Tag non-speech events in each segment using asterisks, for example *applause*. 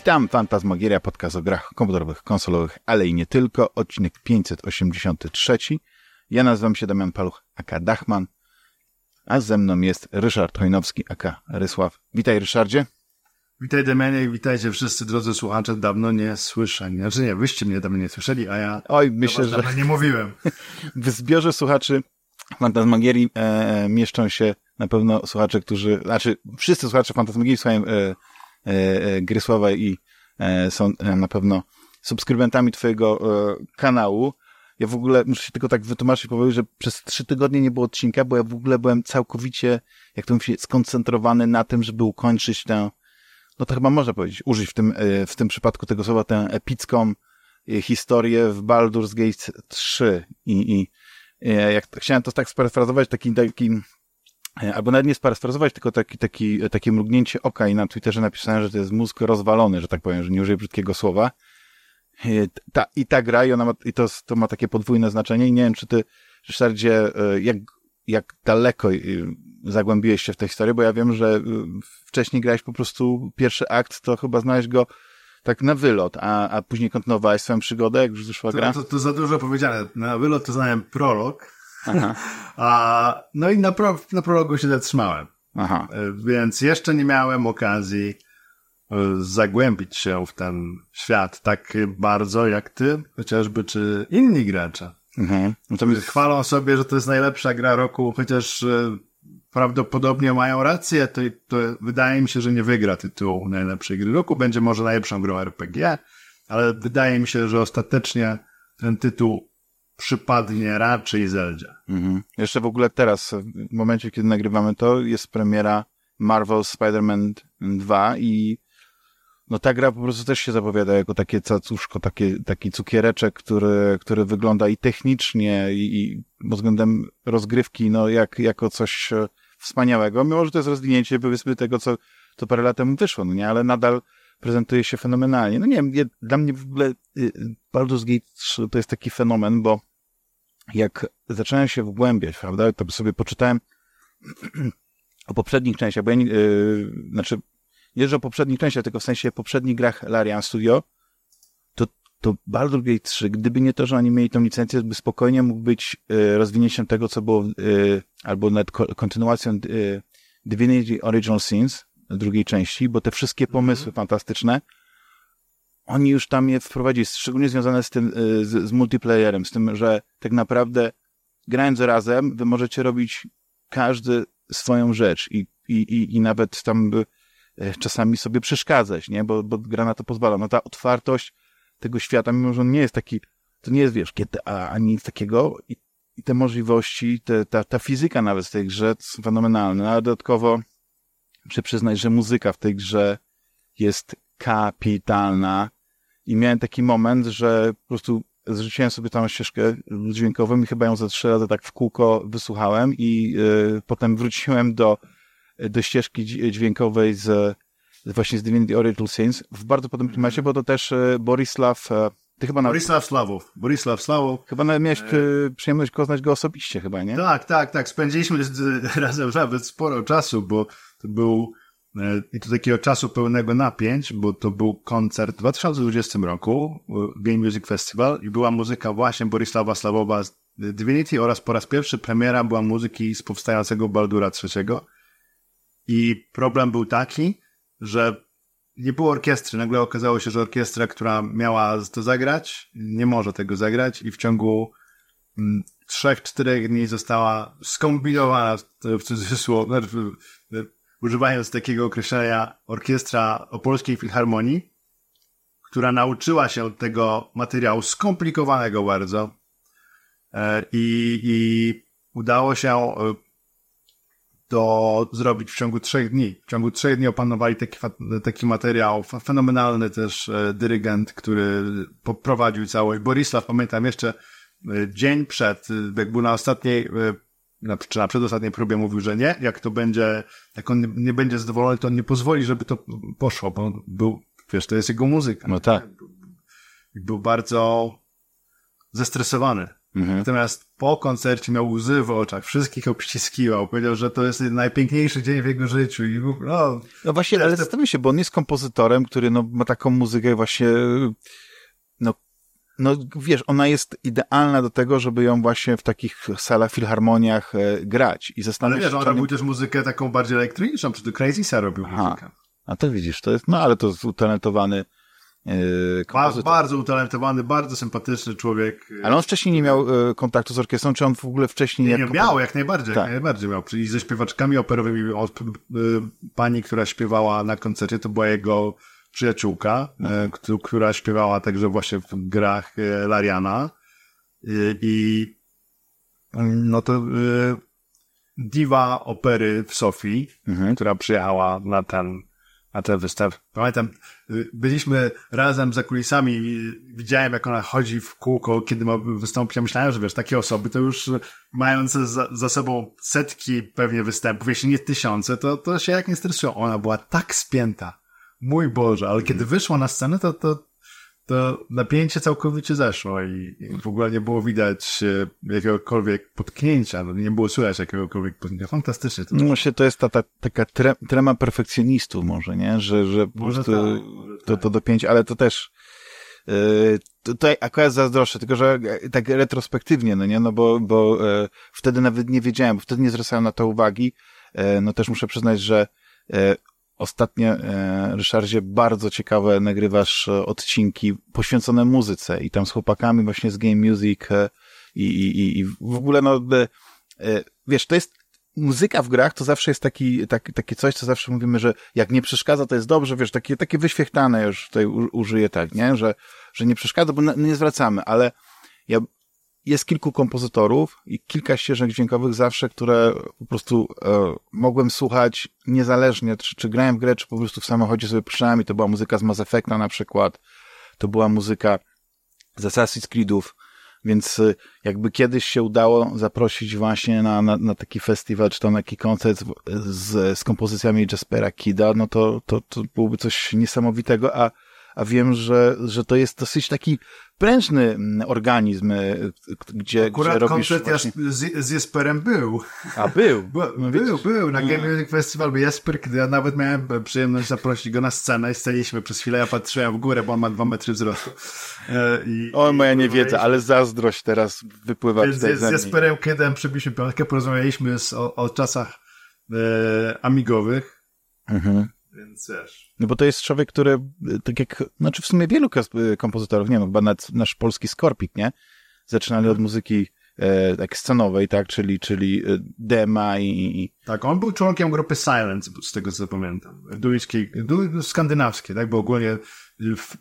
Witam, Fantasmagieria, podcast o grach komputerowych, konsolowych, ale i nie tylko, odcinek 583. Ja nazywam się Damian Paluch, aka Dachman, a ze mną jest Ryszard Hojnowski, aka Rysław. Witaj Ryszardzie. Witaj Damianie i witajcie wszyscy drodzy słuchacze, dawno nie słyszeli. Znaczy nie, wyście mnie dawno nie słyszeli, a ja Oj, myślę, że nie mówiłem. *laughs* w zbiorze słuchaczy Fantasmagierii e, mieszczą się na pewno słuchacze, którzy, znaczy wszyscy słuchacze Fantasmagierii słuchają e, e, e, Grysława i e, są na pewno subskrybentami twojego kanału. Ja w ogóle muszę się tylko tak wytłumaczyć, powiedzieć, że przez trzy tygodnie nie było odcinka, bo ja w ogóle byłem całkowicie, jak to mówi, skoncentrowany na tym, żeby ukończyć tę, no to chyba można powiedzieć, użyć w tym, w tym przypadku tego słowa, tę epicką historię w Baldur's Gate 3 i, i jak chciałem to tak sparafrazować, taki, taki e, albo nawet nie sparafrazować, tylko taki, taki, takie mrugnięcie oka i na Twitterze napisałem, że to jest mózg rozwalony, że tak powiem, że nie użyję brzydkiego słowa. E, Ta, I ta gra, i, ona ma, i to, to ma takie podwójne znaczenie i nie wiem, czy ty, Ryszardzie, e, jak, jak daleko e, zagłębiłeś się w tę historię, bo ja wiem, że e, wcześniej grałeś po prostu pierwszy akt, to chyba znałeś go tak na wylot, a, a później kontynuowałeś swoją przygodę, jak już wyszła gra. To, to, to za dużo powiedziane. Na wylot to znałem prolog, Aha, *laughs* a no i na, pro, na prologu się zatrzymałem. aha. E, Więc jeszcze nie miałem okazji e, zagłębić się w ten świat tak bardzo jak ty, chociażby czy inni gracze. Mhm. Natomiast Chwalą sobie, że to jest najlepsza gra roku, chociaż e, prawdopodobnie mają rację, to, to wydaje mi się, że nie wygra tytułu najlepszej gry roku. Będzie może najlepszą grą RPG, ale wydaje mi się, że ostatecznie ten tytuł przypadnie raczej Zeldzie. Mhm. Jeszcze w ogóle teraz, w momencie, kiedy nagrywamy to, jest premiera Marvel Spider-Man 2 i no ta gra po prostu też się zapowiada jako takie cacuszko, takie, taki cukiereczek, który, który wygląda i technicznie, i, i pod względem rozgrywki, no jak, jako coś e, wspaniałego, mimo że to jest rozwinięcie powiedzmy tego, co, co parę lat temu wyszło, no nie, ale nadal prezentuje się fenomenalnie. No nie wiem, je- dla mnie w ogóle y, y, Baldur's Gate 3 to jest taki fenomen, bo jak zacząłem się wgłębiać, prawda, to sobie poczytałem *clears throat* o poprzednich częściach, bo ja, nie- yy, znaczy, nie że o poprzednich częściach, tylko w sensie poprzednich grach Larian Studio, to, to Baldur's Gate 3, gdyby nie to, że oni mieli tą licencję, by spokojnie mógł być yy, rozwinięciem tego, co było, yy, albo nawet ko- kontynuacją yy, Divinity Original Sins, drugiej części, bo te wszystkie pomysły fantastyczne, oni już tam je wprowadzili, szczególnie związane z tym, y, z, z multiplayerem, z tym, że tak naprawdę grając razem, wy możecie robić każdy swoją rzecz i, i, i, i nawet tam e, czasami sobie przeszkadzać, nie? Bo, bo gra na to pozwala. No ta otwartość tego świata, mimo że on nie jest taki, to nie jest, wiesz, GTA ani nic takiego i, i te możliwości, te, ta, ta fizyka nawet w tej grze są fenomenalne. No, ale dodatkowo muszę przyznać, że muzyka w tej grze jest kapitalna i miałem taki moment, że po prostu zrzuciłem sobie tam ścieżkę dźwiękową i chyba ją ze trzy razy tak w kółko wysłuchałem i y, potem wróciłem do, do ścieżki dź- dźwiękowej z, właśnie z Divinity Original Sins w bardzo podobnym klimacie, bo to też y, Borisław, y, ty chyba, na, Borisław Slawów. Borisław Slawów. chyba nawet miałeś przyjemność poznać go osobiście chyba, nie? Tak, tak, tak. Spędziliśmy *laughs* razem nawet sporo czasu, bo to był e, i to takiego czasu pełnego napięć, bo to był koncert w 2020 roku, e, Game Music Festival i była muzyka właśnie Borisława Slawowa z Divinity oraz po raz pierwszy premiera była muzyki z powstającego Baldura III. I problem był taki, że nie było orkiestry. Nagle okazało się, że orkiestra, która miała to zagrać, nie może tego zagrać i w ciągu mm, trzech, czterech dni została skombinowana, w cudzysłowie, znaczy, e, używając takiego określenia, orkiestra Opolskiej Filharmonii, która nauczyła się tego materiału skomplikowanego bardzo e, i, i udało się e, to zrobić w ciągu trzech dni. W ciągu trzech dni opanowali taki, taki materiał. Fenomenalny też e, dyrygent, który poprowadził całość. Borisław, pamiętam jeszcze dzień przed, jak był na ostatniej, na, czy na przedostatniej próbie mówił, że nie, jak to będzie, jak on nie, nie będzie zadowolony, to on nie pozwoli, żeby to poszło, bo on był, wiesz, to jest jego muzyka. No tak. Był bardzo zestresowany. Mhm. Natomiast po koncercie miał łzy w oczach, wszystkich obściskiwał, powiedział, że to jest najpiękniejszy dzień w jego życiu i ogóle, no, No właśnie, ale zastanawiam się, bo on jest kompozytorem, który no, ma taką muzykę właśnie, no wiesz, ona jest idealna do tego, żeby ją właśnie w takich salach, filharmoniach e, grać. I ale zastanawiam wiesz, się, on czy on- robił też muzykę taką bardziej elektroniczną, czy to Crazy Sir robił Aha. muzykę. A to widzisz, to jest, no ale to jest utalentowany e, Ba- kompozytor. bardzo utalentowany, bardzo sympatyczny człowiek. Ale on wcześniej nie miał e, kontaktu z orkiestrą, czy on w ogóle wcześniej Nie, nie... nie, miał, jak najbardziej, Tak. jak najbardziej miał. Czyli ze śpiewaczkami operowymi, od, y, pani, która śpiewała na koncercie, to była jego przyjaciółka, Mhm. któ- która śpiewała także właśnie w grach y, Lariana. Y, I no to diwa opery w Sofii, Mhm. która przyjechała na ten, na ten wystaw. Pamiętam, byliśmy razem za kulisami, i widziałem jak ona chodzi w kółko, kiedy ma wystąpić. Ja myślałem, że wiesz, takie osoby to już y, mając za, za sobą setki pewnie występów, jeśli nie tysiące, to, to się jak nie stresują. Ona była tak spięta. Mój Boże, ale kiedy wyszła na scenę, to, to, to napięcie całkowicie zeszło i, i w ogóle nie było widać e, jakiegokolwiek potknięcia, no, nie było słychać jakiegokolwiek potknięcia. Fantastycznie to No właśnie to jest ta, ta taka tre, trema perfekcjonistów może, nie? Że, że po prostu tak, to, tak. to dopięcie, ale to też yy, tutaj akurat zazdroszczę, tylko że e, tak retrospektywnie, no nie? No bo, bo e, wtedy nawet nie wiedziałem, bo wtedy nie zwracałem na to uwagi. E, no też muszę przyznać, że ostatnio, e, Ryszardzie, bardzo ciekawe nagrywasz e, odcinki poświęcone muzyce i tam z chłopakami właśnie z Game Music e, i, i, i, w ogóle no wiesz, to jest muzyka w grach to zawsze jest taki, taki, takie coś, co zawsze mówimy, że jak nie przeszkadza, to jest dobrze, wiesz, takie, takie wyświechtane już tutaj użyję tak, nie? Że, że nie przeszkadza, bo nie zwracamy, ale ja, jest kilku kompozytorów i kilka ścieżek dźwiękowych zawsze, które po prostu e, mogłem słuchać niezależnie, czy, czy grałem w grę, czy po prostu w samochodzie sobie puszczałem i to była muzyka z Mass Effecta na przykład, to była muzyka z Assassin's Creedów, więc y, jakby kiedyś się udało zaprosić właśnie na, na, na taki festiwal, czy na taki koncert z, z kompozycjami Jaspera Kida, no to, to, to byłoby coś niesamowitego, a, a wiem, że, że to jest dosyć taki prężny mm, organizm, y, gdzie, Akurat gdzie robisz koncert właśnie... Z, z Jesperem był. A, był! *laughs* Był, No był, widzisz? był na Game Music Festival, był Jesper, kiedy ja nawet miałem przyjemność zaprosić go na scenę i staliśmy przez chwilę, ja patrzyłem w górę, bo on ma dwa metry wzrostu. E, I, O, moja niewiedza, ale zazdrość teraz wypływa Z, tutaj z. Jesperem Kiedem przebiliśmy piątkę, porozmawialiśmy z, o, o czasach e, amigowych, Mhm. więc wiesz. No bo to jest człowiek, który, y, tak jak, znaczy w sumie wielu y, kompozytorów, nie wiem, chyba nawet nasz polski Skorpik, nie? Zaczynali od muzyki e, tak scenowej, tak? Czyli, czyli e, dema i, i Tak, on był członkiem grupy Silence, z tego co pamiętam. Duńskiej, du, skandynawskiej, tak? Bo ogólnie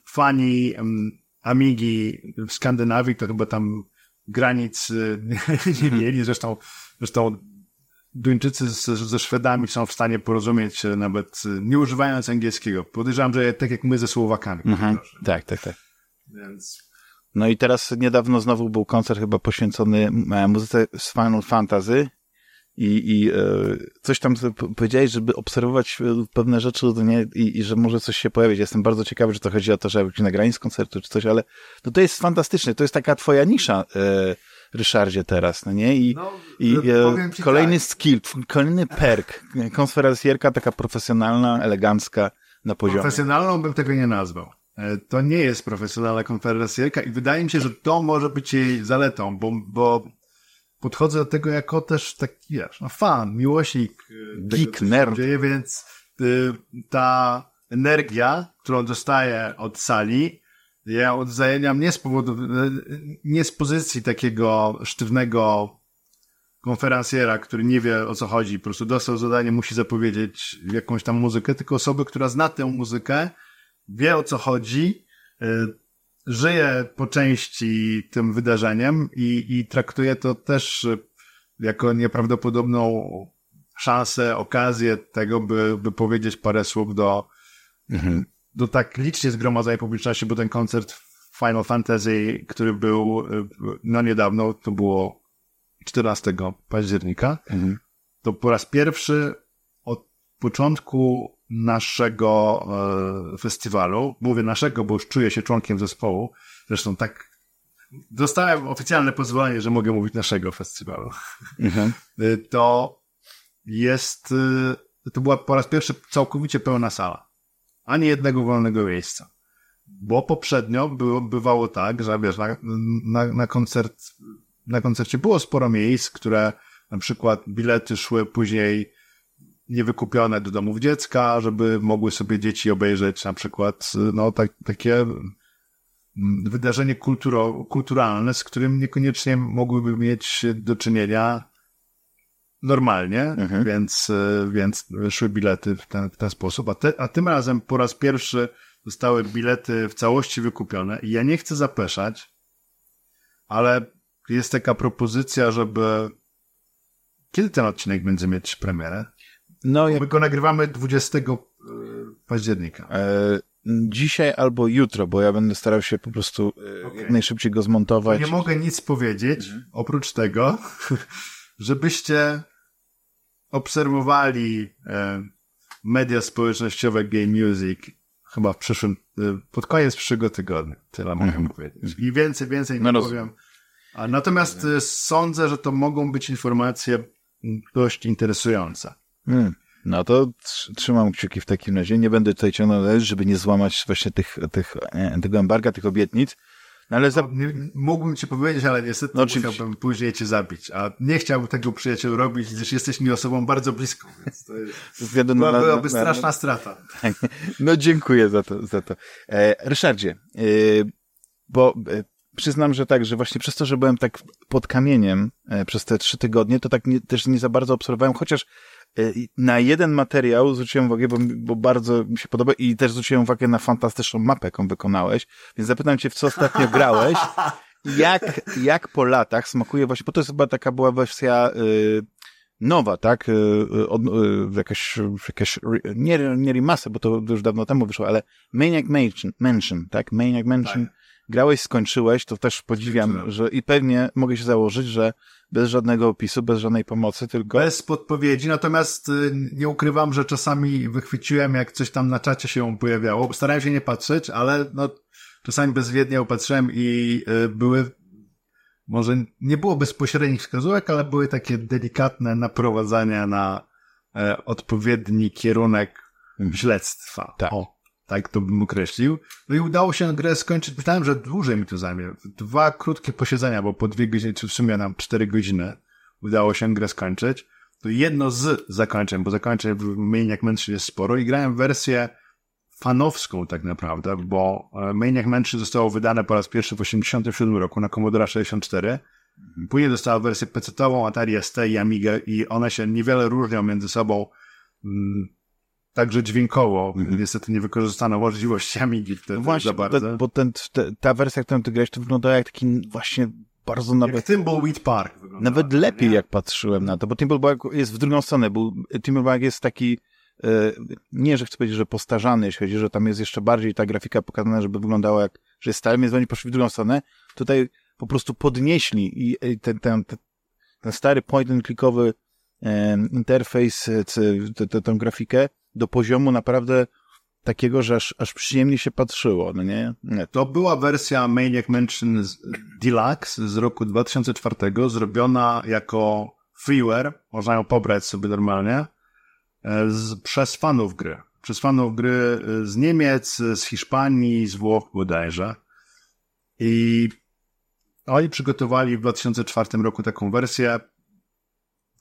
fani um, Amigi w Skandynawii to chyba tam granic *laughs* nie mieli. Zresztą, zresztą Duńczycy z, ze Szwedami są w stanie porozumieć się nawet y, nie używając angielskiego. Podejrzewam, że tak jak my ze Słowakami. mhm. tak, tak, tak. Więc No i teraz niedawno znowu był koncert chyba poświęcony e, muzyce z Final Fantasy i, i e, coś tam powiedziałeś, żeby obserwować e, pewne rzeczy no nie? I, i że może coś się pojawić. Jestem bardzo ciekawy, czy to chodzi o to, że jakieś nagranie z koncertu czy coś, ale no to jest fantastyczne. To jest taka twoja nisza, e, Ryszardzie, teraz, no nie? I, No, i no, e, kolejny tak. skill, kolejny perk. Konferencjerka taka profesjonalna, elegancka na poziomie. Profesjonalną bym tego nie nazwał. E, To nie jest profesjonalna konferencjerka i wydaje mi się, że to może być jej zaletą, bo, bo podchodzę do tego jako też taki, wiesz, no fan, miłośnik. e, tego, Geek, się nerd. Dzieje, więc y, ta energia, którą dostaję od sali, ja odzajemniam nie z powodu, nie z pozycji takiego sztywnego konferencjera, który nie wie o co chodzi, po prostu dostał zadanie, musi zapowiedzieć jakąś tam muzykę, tylko osoby, która zna tę muzykę, wie o co chodzi, y, żyje po części tym wydarzeniem i, i traktuje to też jako nieprawdopodobną szansę, okazję tego, by, by powiedzieć parę słów do, Mhm. Do tak licznie zgromadzonej publiczności, bo ten koncert Final Fantasy, który był y, no niedawno, to było 14 października, Mhm. to po raz pierwszy od początku naszego e, festiwalu, mówię naszego, bo już czuję się członkiem zespołu, zresztą tak dostałem oficjalne pozwolenie, że mogę mówić naszego festiwalu. Mhm. *laughs* Y, to jest, y, to była po raz pierwszy całkowicie pełna sala. Ani jednego wolnego miejsca. Bo poprzednio było, bywało tak, że wiesz, na, na, na koncert, na koncercie było sporo miejsc, które na przykład bilety szły później niewykupione do domów dziecka, żeby mogły sobie dzieci obejrzeć na przykład, no, tak, takie wydarzenie kulturo, kulturalne, z którym niekoniecznie mogłyby mieć do czynienia normalnie, mhm. więc, więc szły bilety w ten, w ten sposób. A, te, a tym razem po raz pierwszy zostały bilety w całości wykupione i ja nie chcę zapeszać, ale jest taka propozycja, żeby kiedy ten odcinek będzie mieć premierę? No, jak... My go nagrywamy 20 e, października. E, dzisiaj albo jutro, bo ja będę starał się po prostu e, okay. jak najszybciej go zmontować. Nie mogę nic powiedzieć, mhm. oprócz tego, *laughs* żebyście obserwowali e, media społecznościowe Game Music chyba w przyszłym, e, pod koniec przyszłego tygodnia. Tyle mogę mhm. powiedzieć. I więcej, więcej nie no powiem. A natomiast e, sądzę, że to mogą być informacje dość interesujące. Hmm. No to trzymam kciuki w takim razie. Nie będę tutaj ciągnął, żeby nie złamać właśnie tych, tych, tego embarga, tych obietnic. No ale za... no, nie, mógłbym ci powiedzieć, ale niestety no, musiałbym później cię zabić. A nie chciałbym tego przyjacielu robić, gdyż jesteś mi osobą bardzo bliską, więc to jest... na, byłaby na, straszna na, strata. No dziękuję za to. Za to. E, Ryszardzie, e, bo e, przyznam, że tak, że właśnie przez to, że byłem tak pod kamieniem e, przez te trzy tygodnie, to tak nie, też nie za bardzo obserwowałem, chociaż na jeden materiał zwróciłem uwagę, bo, bo bardzo mi się podoba i też zwróciłem uwagę na fantastyczną mapę, jaką wykonałeś, więc zapytam cię, w co ostatnio *laughs* grałeś, jak, jak po latach smakuje właśnie, bo to jest chyba taka była wersja y, nowa, tak, y, y, od, y, jakaś, jakaś nie, nie remaster, bo to już dawno temu wyszło, ale Maniac Mansion, Mansion tak, Maniac Mansion, tak. Grałeś, skończyłeś, to też podziwiam, że i pewnie mogę się założyć, że bez żadnego opisu, bez żadnej pomocy, tylko... Bez podpowiedzi, natomiast y, nie ukrywam, że czasami wychwyciłem, jak coś tam na czacie się pojawiało. Starałem się nie patrzeć, ale no, czasami bezwiednie opatrzyłem i y, były, może nie było bezpośrednich wskazówek, ale były takie delikatne naprowadzania na e, odpowiedni kierunek mhm. śledztwa. Tak. O tak to bym określił. No i udało się grę skończyć. Myślałem, że dłużej mi to zajmie. Dwa krótkie posiedzenia, bo po dwie godziny, czy w sumie nam cztery godziny udało się grę skończyć. To jedno z zakończeń, bo zakończeń w Maniac Mansion jest sporo i grałem wersję fanowską tak naprawdę, bo e, Maniac Mansion zostało wydane po raz pierwszy w 1987 roku na Commodore 64. Później dostała wersję PC-ową, Atari ST i Amiga i one się niewiele różnią między sobą. Także dźwiękowo. Mm. Niestety nie wykorzystano możliwości Amigi wtedy Właśnie, za bardzo. bo ten, te, ta wersja, którą ty grałeś, to wyglądała jak taki właśnie bardzo nawet... Jak Thimbleweed Park Nawet lepiej, nie? jak patrzyłem na to, bo Thimbleweed jest w drugą stronę, bo Thimbleweed jest taki e, nie, że chcę powiedzieć, że postarzany, jeśli chodzi, że tam jest jeszcze bardziej ta grafika pokazana, żeby wyglądała jak, że jest stary, więc oni poszli w drugą stronę. Tutaj po prostu podnieśli i ten, ten, ten, ten stary point and clickowy e, interfejs, tę grafikę do poziomu naprawdę takiego, że aż, aż przyjemnie się patrzyło, no nie? nie? To była wersja Maniac Mansion Deluxe z roku 2004, zrobiona jako freeware, można ją pobrać sobie normalnie, e, z, przez fanów gry. Przez fanów gry e, z Niemiec, z Hiszpanii, z Włoch bodajże. I oni przygotowali w 2004 roku taką wersję,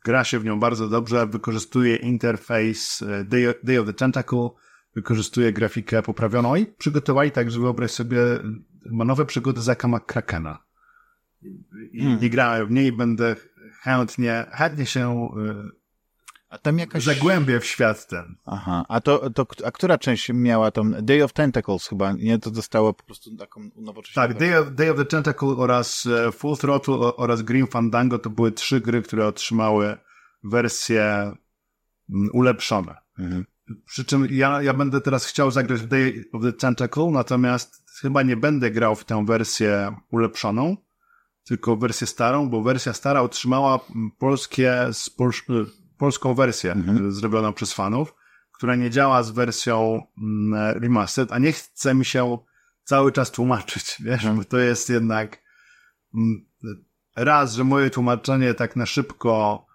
gra się w nią bardzo dobrze, wykorzystuje interfejs e, Day of, Day of the Tentacle, wykorzystuje grafikę poprawioną i przygotowali tak, że wyobraź sobie, ma nowe przygody Zaka McCrackena. I, hmm. i grałem w niej będę chętnie, chętnie się e, a tam jakaś... Zagłębię w świat ten. Aha, a to, to a która część miała tam Day of Tentacles chyba, nie? To zostało po prostu taką nowocześną... Tak, Day of, Day of the Tentacle oraz e, Full Throttle oraz Green Fandango to były trzy gry, które otrzymały wersje mm, ulepszone. Mhm. Przy czym ja, ja będę teraz chciał zagrać w Day of the Tentacle, natomiast chyba nie będę grał w tę wersję ulepszoną, tylko wersję starą, bo wersja stara otrzymała polskie, polską wersję mhm. zrobioną przez fanów, która nie działa z wersją mm, remastered, a nie chce mi się cały czas tłumaczyć, *laughs* wiesz, mhm. bo to jest jednak mm, raz, że moje tłumaczenie tak na szybko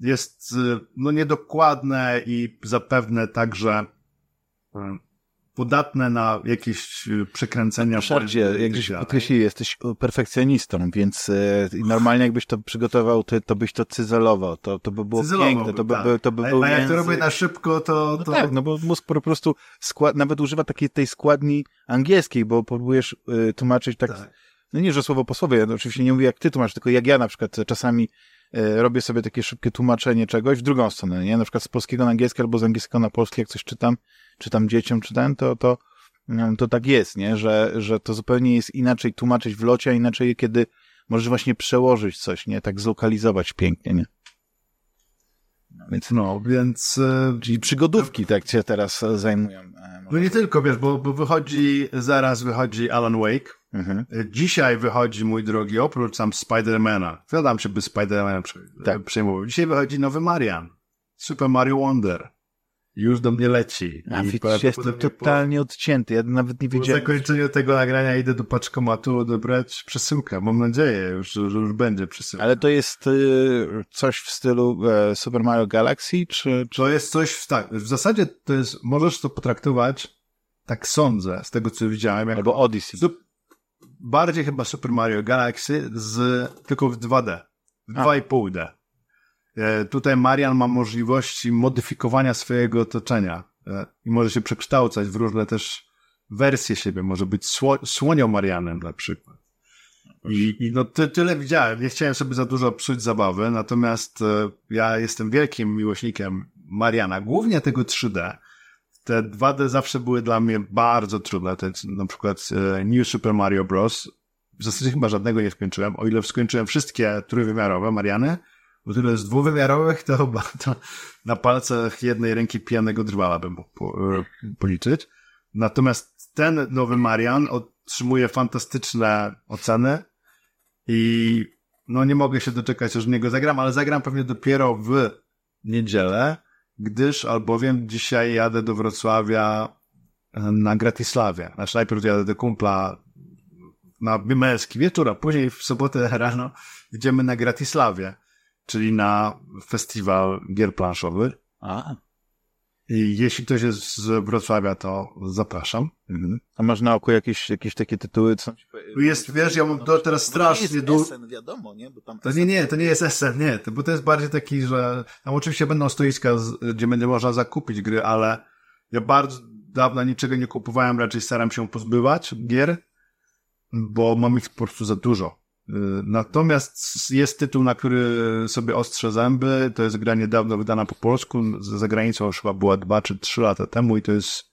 jest y, no niedokładne i zapewne także y, podatne na jakieś y, przekręcenia. Ryszardzie, jak żeś podkreślił, jesteś perfekcjonistą, więc e, normalnie jakbyś to przygotował, to, to byś to cyzelował, to, to by było cyzelował, piękne, to by, tak. by, to by a, był A jak to robię na szybko, to... No tak, no bo mózg po prostu skład, nawet używa takiej tej składni angielskiej, bo próbujesz y, tłumaczyć tak, tak, no nie, że słowo po słowie, ja oczywiście nie mówię jak ty tłumaczysz, tylko jak ja na przykład czasami robię sobie takie szybkie tłumaczenie czegoś w drugą stronę, nie? Na przykład z polskiego na angielski albo z angielskiego na polski, jak coś czytam, czytam dzieciom, czytałem, to, to, mm, to tak jest, nie? Że, że to zupełnie jest inaczej tłumaczyć w locie, a inaczej kiedy możesz właśnie przełożyć coś, nie? Tak zlokalizować pięknie, nie? No, więc, no, więc... E, Czyli przygodówki tak cię teraz zajmują. E, no nie tylko, wiesz, bo, bo wychodzi, zaraz wychodzi Alan Wake. Mhm. Dzisiaj wychodzi, mój drogi, oprócz tam Spidermana. Wiadam się, by Spiderman tak. przejmował. Dzisiaj wychodzi nowy Marian. Super Mario Wonder już do mnie leci. A widzisz, jestem totalnie po, odcięty, ja nawet nie wiedziałem. Po zakończeniu tego nagrania idę do paczkomatu odebrać przesyłkę. Mam nadzieję, już, że już będzie przesyłka. Ale to jest y, coś w stylu e, Super Mario Galaxy, czy, czy... To jest coś, w, tak, w zasadzie to jest, możesz to potraktować, tak sądzę, z tego co widziałem. Albo Odyssey. Sup, bardziej chyba Super Mario Galaxy z, tylko w 2D. W 2,5D. E, tutaj Marian ma możliwości modyfikowania swojego otoczenia e, i może się przekształcać w różne też wersje siebie. Może być sło słonią Marianem na przykład. I, i no ty, tyle widziałem. Nie chciałem sobie za dużo psuć zabawy, natomiast e, ja jestem wielkim miłośnikiem Mariana, głównie tego 3D. Te 2D zawsze były dla mnie bardzo trudne. Te, na przykład New Super Mario Bros. W zasadzie chyba żadnego nie skończyłem, o ile skończyłem wszystkie trójwymiarowe Mariany, bo tyle jest dwuwymiarowych, to chyba to na palcach jednej ręki pijanego drwala bym mógł po, e, policzyć. Natomiast ten nowy Marian otrzymuje fantastyczne oceny i no nie mogę się doczekać, aż w niego zagram, ale zagram pewnie dopiero w niedzielę, gdyż albowiem dzisiaj jadę do Wrocławia e, na Gratislawie. Znaczy najpierw jadę do kumpla na męski wieczór, a później w sobotę *laughs* rano idziemy na Gratislawie czyli na festiwal gier planszowych. A. I jeśli ktoś jest z Wrocławia, to zapraszam. Mhm. A masz na oku jakieś, jakieś takie tytuły? Co jest, wiesz, ja mam to teraz strasznie dużo. Wiadomo, nie? Bo tam to nie, nie, to nie jest SN, nie. To, bo to jest bardziej taki, że tam oczywiście będą stoiska, gdzie będzie można zakupić gry, ale ja bardzo dawno niczego nie kupowałem, raczej staram się pozbywać gier, bo mam ich po prostu za dużo. Y, natomiast jest tytuł, na który sobie ostrzę zęby. To jest gra niedawno wydana po polsku. Za granicą chyba była dwa czy trzy lata temu i to jest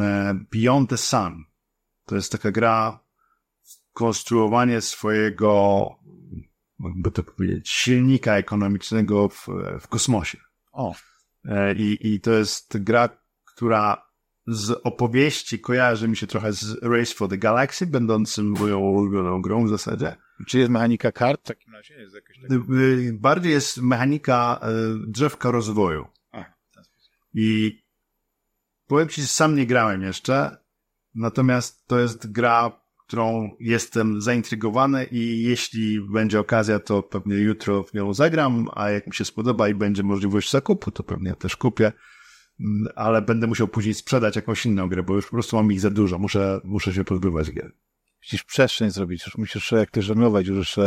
e, Beyond the Sun. To jest taka gra konstruowanie swojego, jakby to powiedzieć, silnika ekonomicznego w, w kosmosie. O. E, I, I to jest gra, która z opowieści kojarzy mi się trochę z Race for the Galaxy, będącym moją ulubioną grą w zasadzie. Czy jest mechanika kart w takim razie? Jest jakaś taka... Y, bardziej jest mechanika y, drzewka rozwoju. A, I powiem ci, sam nie grałem jeszcze, natomiast to jest gra, którą jestem zaintrygowany i jeśli będzie okazja, to pewnie jutro w nią zagram, a jak mi się spodoba i będzie możliwość zakupu, to pewnie też kupię mm, ale będę musiał później sprzedać jakąś inną grę, bo już po prostu mam ich za dużo. Muszę, muszę się pozbywać gier musisz przestrzeń zrobić, już musisz jak ty żonglować, już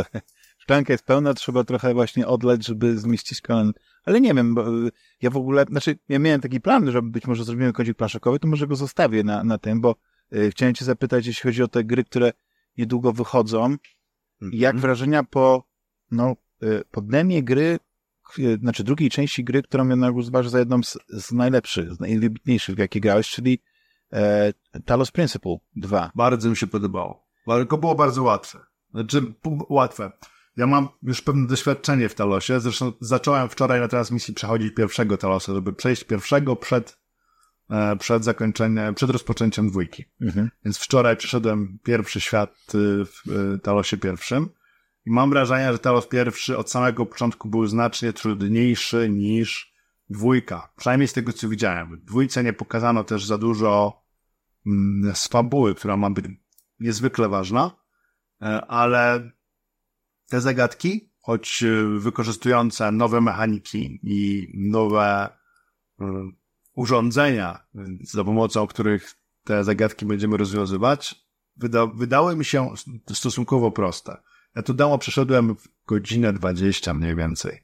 szklanka jest pełna, trzeba trochę właśnie odleć, żeby zmieścić kolan. Ale nie wiem, bo y, ja w ogóle, znaczy ja miałem taki plan, żeby być może zrobimy kącik planszokowy, to może go zostawię na, na tym, bo y, chciałem cię zapytać, jeśli chodzi o te gry, które niedługo wychodzą, mm -hmm. jak wrażenia po, no, y, po dnemie gry, y, znaczy drugiej części gry, którą ja uważam za jedną z, z najlepszych, z najwybitniejszych, w jakie grałeś, czyli e, Talos Principle 2. Bardzo mi się podobało. Tylko było bardzo łatwe. Znaczy, łatwe. Ja mam już pewne doświadczenie w Talosie. Zresztą zacząłem wczoraj na transmisji przechodzić pierwszego Talosa, żeby przejść pierwszego przed, e, przed zakończeniem, przed rozpoczęciem dwójki. Mhm. Więc wczoraj przeszedłem pierwszy świat y, w y, Talosie pierwszym. I mam wrażenie, że Talos pierwszy od samego początku był znacznie trudniejszy niż dwójka. Przynajmniej z tego, co widziałem. W dwójce nie pokazano też za dużo mm, z fabuły, która ma być niezwykle ważna, e, ale te zagadki, choć y, wykorzystujące nowe mechaniki i nowe y, urządzenia, za pomocą których te zagadki będziemy rozwiązywać, wyda wydały mi się stosunkowo proste. Ja to demo przeszedłem w godzinę 20 mniej więcej.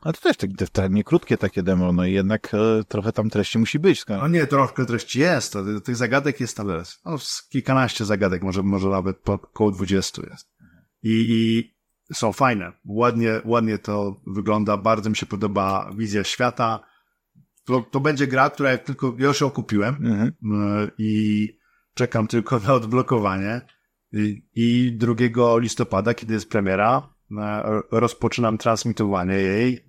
A to też tak, nie krótkie takie demo, no i jednak e, trochę tam treści musi być. Skoro... No nie, troszkę treści jest, to, tych zagadek jest tam no, kilkanaście zagadek, może, może nawet po, około 20 jest. I, I są fajne, ładnie, ładnie to wygląda, bardzo mi się podoba wizja świata. To, to będzie gra, która jak tylko, ja już ją kupiłem mhm. E, i czekam tylko na odblokowanie. I, I 2 listopada, kiedy jest premiera, rozpoczynam transmitowanie jej.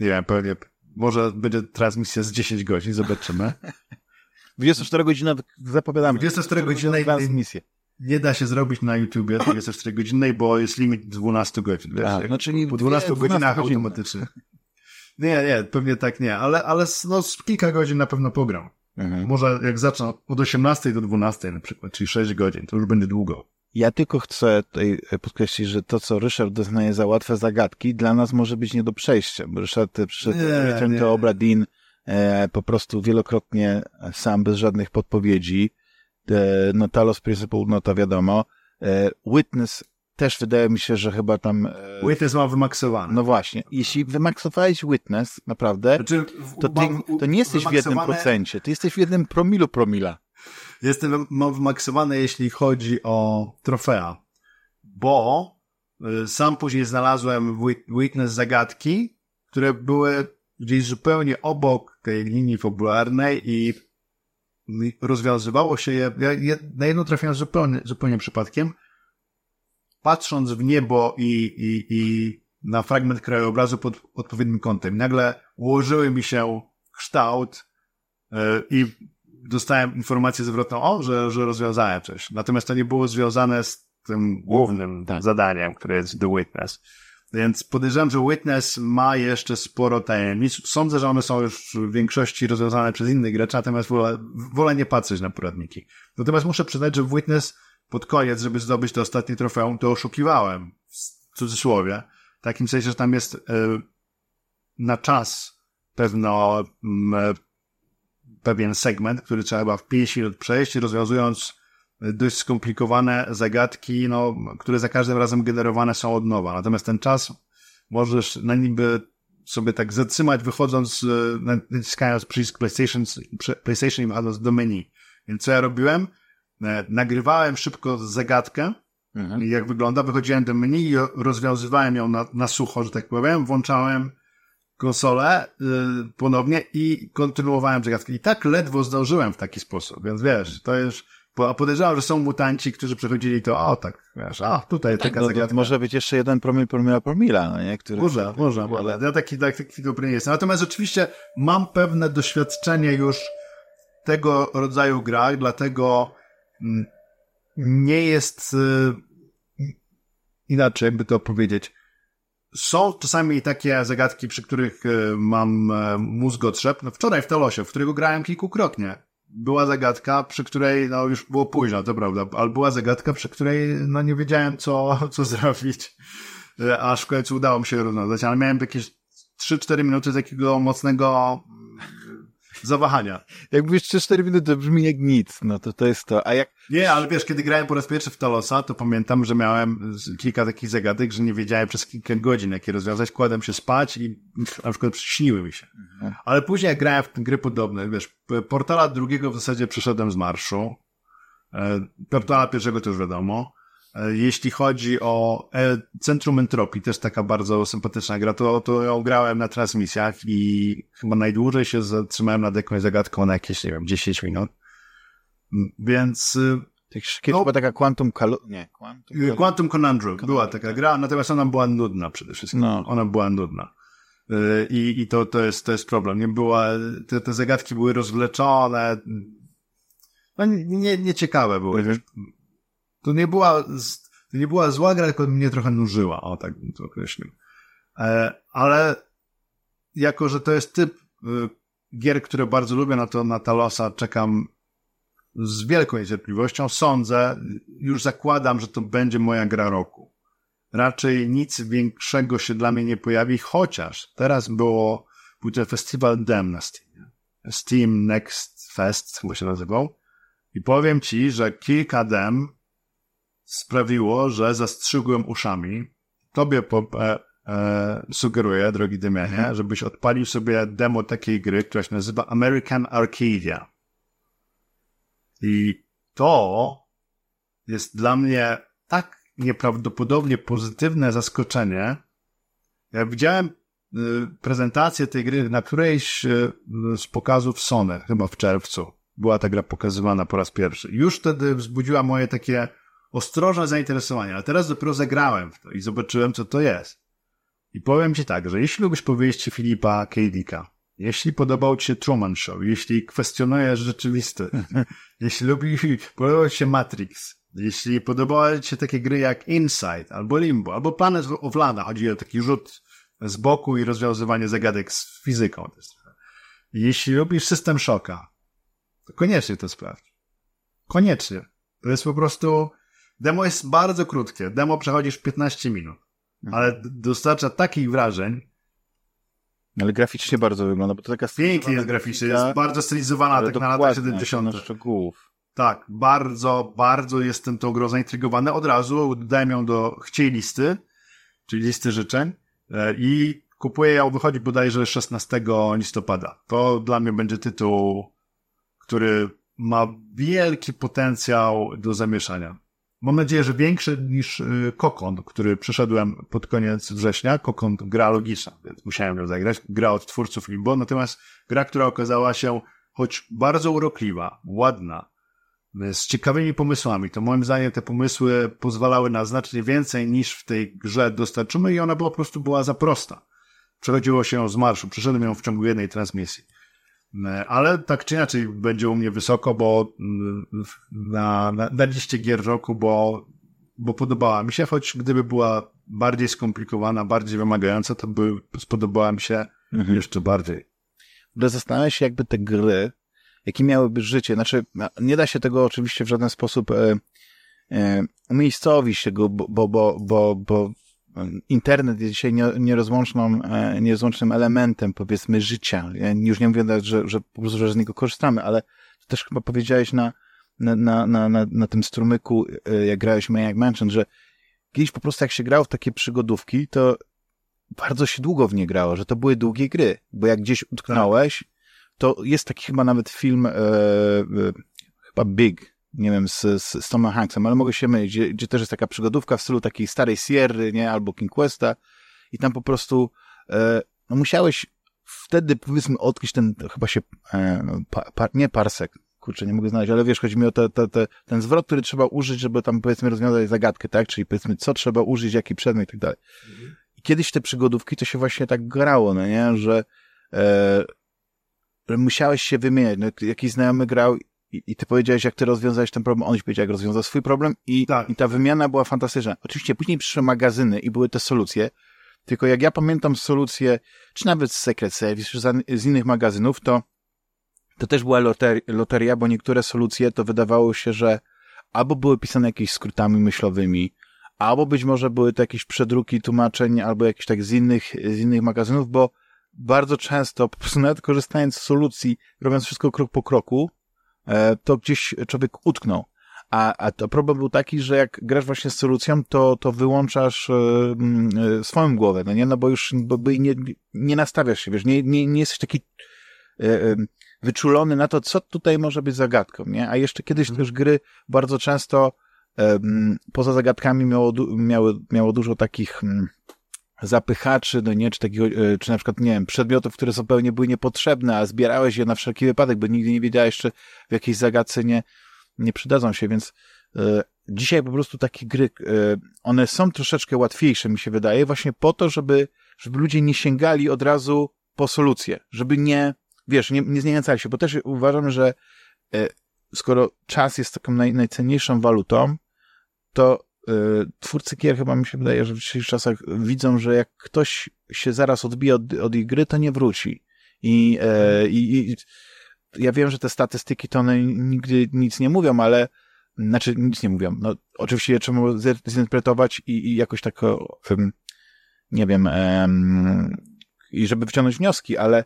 Nie wiem, pewnie, może będzie transmisja z 10 godzin, zobaczymy. *laughs* 24 godziny zapowiadamy. 24 godziny transmisję. Nie da się zrobić na YouTubie 24 godziny, bo jest limit 12 godzin. Wiesz, A, no czyli po 12 dwie, godzinach godzin. automatycznie. Nie, nie, pewnie tak nie, ale, ale no, z kilka godzin na pewno pogram. Mhm. Może jak zacznę od 18 do 12 na przykład, czyli 6 godzin, to już będzie długo. Ja tylko chcę tutaj podkreślić, że to, co Ryszard doznaje za łatwe zagadki, dla nas może być nie do przejścia, Ryszard przyszedł to Obradin e, po prostu wielokrotnie sam, bez żadnych podpowiedzi. E, no Talos Principle, no to wiadomo. E, Witness też wydaje mi się, że chyba tam... E, witness ma wymaksowane. No właśnie. Jeśli wymaksowałeś Witness, naprawdę, znaczy, to, ty, to nie jesteś w jednym procencie, ty jesteś w jednym promilu promila. Jestem, mam wymaksowane, jeśli chodzi o trofea, bo y, sam później znalazłem Witness zagadki, które były gdzieś zupełnie obok tej linii fabularnej i rozwiązywało się je, ja na jedno trafiłem zupełnie, zupełnie przypadkiem, patrząc w niebo i, i, i na fragment krajobrazu pod odpowiednim kątem. Nagle ułożyły mi się kształt yy, i dostałem informację zwrotną, o, że, że rozwiązałem coś. Natomiast to nie było związane z tym głównym tak. zadaniem, które jest The Witness. Więc podejrzewam, że Witness ma jeszcze sporo tajemnic. Sądzę, że one są już w większości rozwiązane przez innych graczy, natomiast wolę, wolę nie patrzeć na poradniki. Natomiast muszę przyznać, że w Witness pod koniec, żeby zdobyć to ostatnie trofeum, to oszukiwałem. W cudzysłowie. W takim sensie, że tam jest y, na czas pewno y, pewien segment, który trzeba chyba w 5 minut przejść, rozwiązując dość skomplikowane zagadki, no, które za każdym razem generowane są od nowa. Natomiast ten czas możesz na niby sobie tak zatrzymać, wychodząc, e, naciskając przycisk PlayStation, PlayStation i wchodząc do menu. Więc co ja robiłem? E, nagrywałem szybko zagadkę, mhm. jak wygląda, wychodziłem do menu i rozwiązywałem ją na, na sucho, że tak powiem, włączałem konsolę y, ponownie i kontynuowałem zagadkę. I tak ledwo zdążyłem w taki sposób, więc wiesz, to jest, a podejrzewam, że są mutanci, którzy przechodzili to, o tak, wiesz, a tutaj tak, taka no, zagadka. Może być jeszcze jeden promil, promila, promila, no nie? Który... Może, może, ale... ja taki, taki, taki dobry nie jestem. Natomiast oczywiście mam pewne doświadczenie już tego rodzaju grach, dlatego mm, nie jest y, inaczej, jakby to powiedzieć, są czasami takie zagadki, przy których e, mam e, mózgotrzep. No wczoraj w Telosie, w którego grałem kilkukrotnie, była zagadka, przy której, no już było późno, to prawda, ale była zagadka, przy której, no nie wiedziałem, co, co *laughs* zrobić, e, aż w końcu udało mi się rozwiązać, ale miałem jakieś 3-4 minuty takiego mocnego zawahania. Jak mówisz 3-4 minuty, to brzmi jak nic, no to to jest to. A jak... Nie, ale wiesz, kiedy grałem po raz pierwszy w Talosa, to pamiętam, że miałem kilka takich zagadek, że nie wiedziałem przez kilka godzin, jakie rozwiązać. Kładłem się spać i na przykład śniły mi się. Mhm. Ale później jak grałem w gry podobne, wiesz, Portala drugiego w zasadzie przeszedłem z marszu. E, Portala pierwszego to już wiadomo. E, jeśli chodzi o e, Centrum Entropii, też taka bardzo sympatyczna gra, to, to ją grałem na transmisjach i chyba najdłużej się zatrzymałem nad jakąś zagadką na jakieś, nie wiem, 10 minut. Mm, więc... Y, Kiedyś no, była taka Quantum Calu... Nie, Quantum, y, Quantum Conundrum. Była taka gra, natomiast ona była nudna przede wszystkim. No. Ona była nudna. Y, I, i to, to, jest, to jest problem. Nie była, te, te zagadki były rozwleczone. No, nie, nieciekawe były. To nie była, to nie była zła gra, tylko mnie trochę nużyła, o tak bym to określił. E, ale jako, że to jest typ y, gier, które bardzo lubię, na to na Talosa czekam z wielką niecierpliwością. Sądzę, już zakładam, że to będzie moja gra roku. raczej nic większego się dla mnie nie pojawi, chociaż teraz było, był ten festiwal Dem na Steamie. Steam Next Fest, chyba się nazywał. I powiem ci, że kilka dem sprawiło, że zastrzygłem uszami. Tobie e, e, sugeruję, drogi Demianie, mhm. żebyś odpalił sobie demo takiej gry, która się nazywa American Arcadia. I to jest dla mnie tak nieprawdopodobnie pozytywne zaskoczenie. Ja widziałem y, prezentację tej gry na którejś y, z pokazów Sony, chyba w czerwcu. Była ta gra pokazywana po raz pierwszy. Już wtedy wzbudziła moje takie ostrożne zainteresowanie, ale teraz dopiero zagrałem w to i zobaczyłem, co to jest. I powiem ci tak, że jeśli lubisz powieści Filipa K. Jeśli podobał ci się Truman Show, jeśli kwestionujesz rzeczywistość, *laughs* jeśli lubisz, podobał ci się Matrix, jeśli podobały ci się takie gry jak Inside, albo Limbo, albo Planet of Lana, chodzi o taki rzut z boku i rozwiązywanie zagadek z fizyką. Jeśli lubisz System Shocka, to koniecznie to sprawdź. Koniecznie. To jest po prostu... Demo jest bardzo krótkie. Demo przechodzisz w 15 minut. Mhm. Ale dostarcza takich wrażeń, ale graficznie bardzo wygląda, bo to taka Pięknie jest graficznie, jest bardzo stylizowana tak na lata 70. szczegółów. Tak, bardzo, bardzo jestem tą grą zaintrygowany. Od razu dodałem ją do chciej listy, czyli listy życzeń e, i kupuję ją, wychodzi bodajże 16 listopada. To dla mnie będzie tytuł, który ma wielki potencjał do zamieszania. Mam nadzieję, że większy niż y, Kokon, który przyszedłem pod koniec września. Kokon gra logiczna, więc musiałem ją zagrać. Gra od twórców Limbo, natomiast gra, która okazała się choć bardzo urokliwa, ładna, z ciekawymi pomysłami. To moim zdaniem te pomysły pozwalały na znacznie więcej niż w tej grze dostarczymy i ona po prostu była za prosta. Przechodziło się ją z marszu, przeszedłem ją w ciągu jednej transmisji. E, ale tak czy inaczej będzie u mnie wysoko, bo mm, na, na, na liście gier roku, bo, bo podobała mi się, choć gdyby była bardziej skomplikowana, bardziej wymagająca, to by spodobała mi się mhm. jeszcze bardziej. Zastanawiam się, jakby te gry, jakie miałyby życie. Znaczy, nie da się tego oczywiście w żaden sposób e, e, umiejscowić tego, bo, bo, bo, bo, bo internet jest dzisiaj nierozłączną, e, nierozłącznym elementem, powiedzmy, życia. Ja już nie mówię, że, że po prostu że z niego korzystamy, ale to też chyba powiedziałeś na, na, na, na, na, tym strumyku, e, jak grałeś Maniac Mansion, że kiedyś po prostu jak się grało w takie przygodówki, to bardzo się długo w nie grało, że to były długie gry, bo jak gdzieś utknąłeś, to jest taki chyba nawet film, e, e, chyba Big, nie wiem, z, z, z Tomem Hanksem, ale mogę się mylić, gdzie, gdzie też jest taka przygodówka w stylu takiej starej Sierry, nie, albo King Questa. I tam po prostu e, no musiałeś wtedy, powiedzmy, odkryć ten, chyba się, e, pa, pa, nie parsek, kurczę, nie mogę znaleźć, ale wiesz, chodzi mi o te, te, te, ten zwrot, który trzeba użyć, żeby tam, powiedzmy, rozwiązać zagadkę, tak, czyli powiedzmy, co trzeba użyć, jaki przedmiot i tak dalej. I kiedyś te przygodówki to się właśnie tak grało, no nie, że, e, musiałeś się wymieniać, no, jakiś znajomy grał i, i ty powiedziałeś, jak ty rozwiązałeś ten problem, on ci powiedział, jak rozwiązał swój problem i, tak. i ta wymiana była fantastyczna. Oczywiście później przyszły magazyny i były te solucje, tylko jak ja pamiętam solucje, czy nawet z Secret Service, czy z innych magazynów, to to też była loter loteria, bo niektóre solucje to wydawało się, że albo były pisane jakimiś skrótami myślowymi, albo być może były to jakieś przedruki tłumaczeń, albo jakieś tak z innych, z innych magazynów, bo bardzo często, po prostu nawet korzystając z solucji, robiąc wszystko krok po kroku, to gdzieś człowiek utknął. A, a to problem był taki, że jak grasz właśnie z solucją, to, to wyłączasz e, e, swoją głowę, no nie? No bo już bo, bo nie, nie nastawiasz się, wiesz, nie, nie, nie jesteś taki e, e, wyczulony na to, co tutaj może być zagadką, nie? A jeszcze kiedyś mhm. też gry bardzo często e, poza zagadkami miało, miało, miało dużo takich zapychaczy, no nie, czy takiego, e, czy na przykład, nie wiem, przedmiotów, które zupełnie były niepotrzebne, a zbierałeś je na wszelki wypadek, bo nigdy nie wiedziałeś, czy w jakiejś zagadce nie, nie przydadzą się, więc e, dzisiaj po prostu takie gry, e, one są troszeczkę łatwiejsze, mi się wydaje, właśnie po to, żeby, żeby ludzie nie sięgali od razu po solucję, żeby nie, wiesz, nie, nie zniechęcali się, bo też uważam, że e, skoro czas jest taką naj, najcenniejszą walutą, to twórcy gier chyba mi się wydaje, że w dzisiejszych czasach widzą, że jak ktoś się zaraz odbije od, od ich gry, to nie wróci. I, e, i, i ja wiem, że te statystyki to one nigdy nic nie mówią, ale znaczy nic nie mówią. No, oczywiście je trzeba zinterpretować i, i jakoś tak, um, nie wiem, um, i żeby wyciągnąć wnioski, ale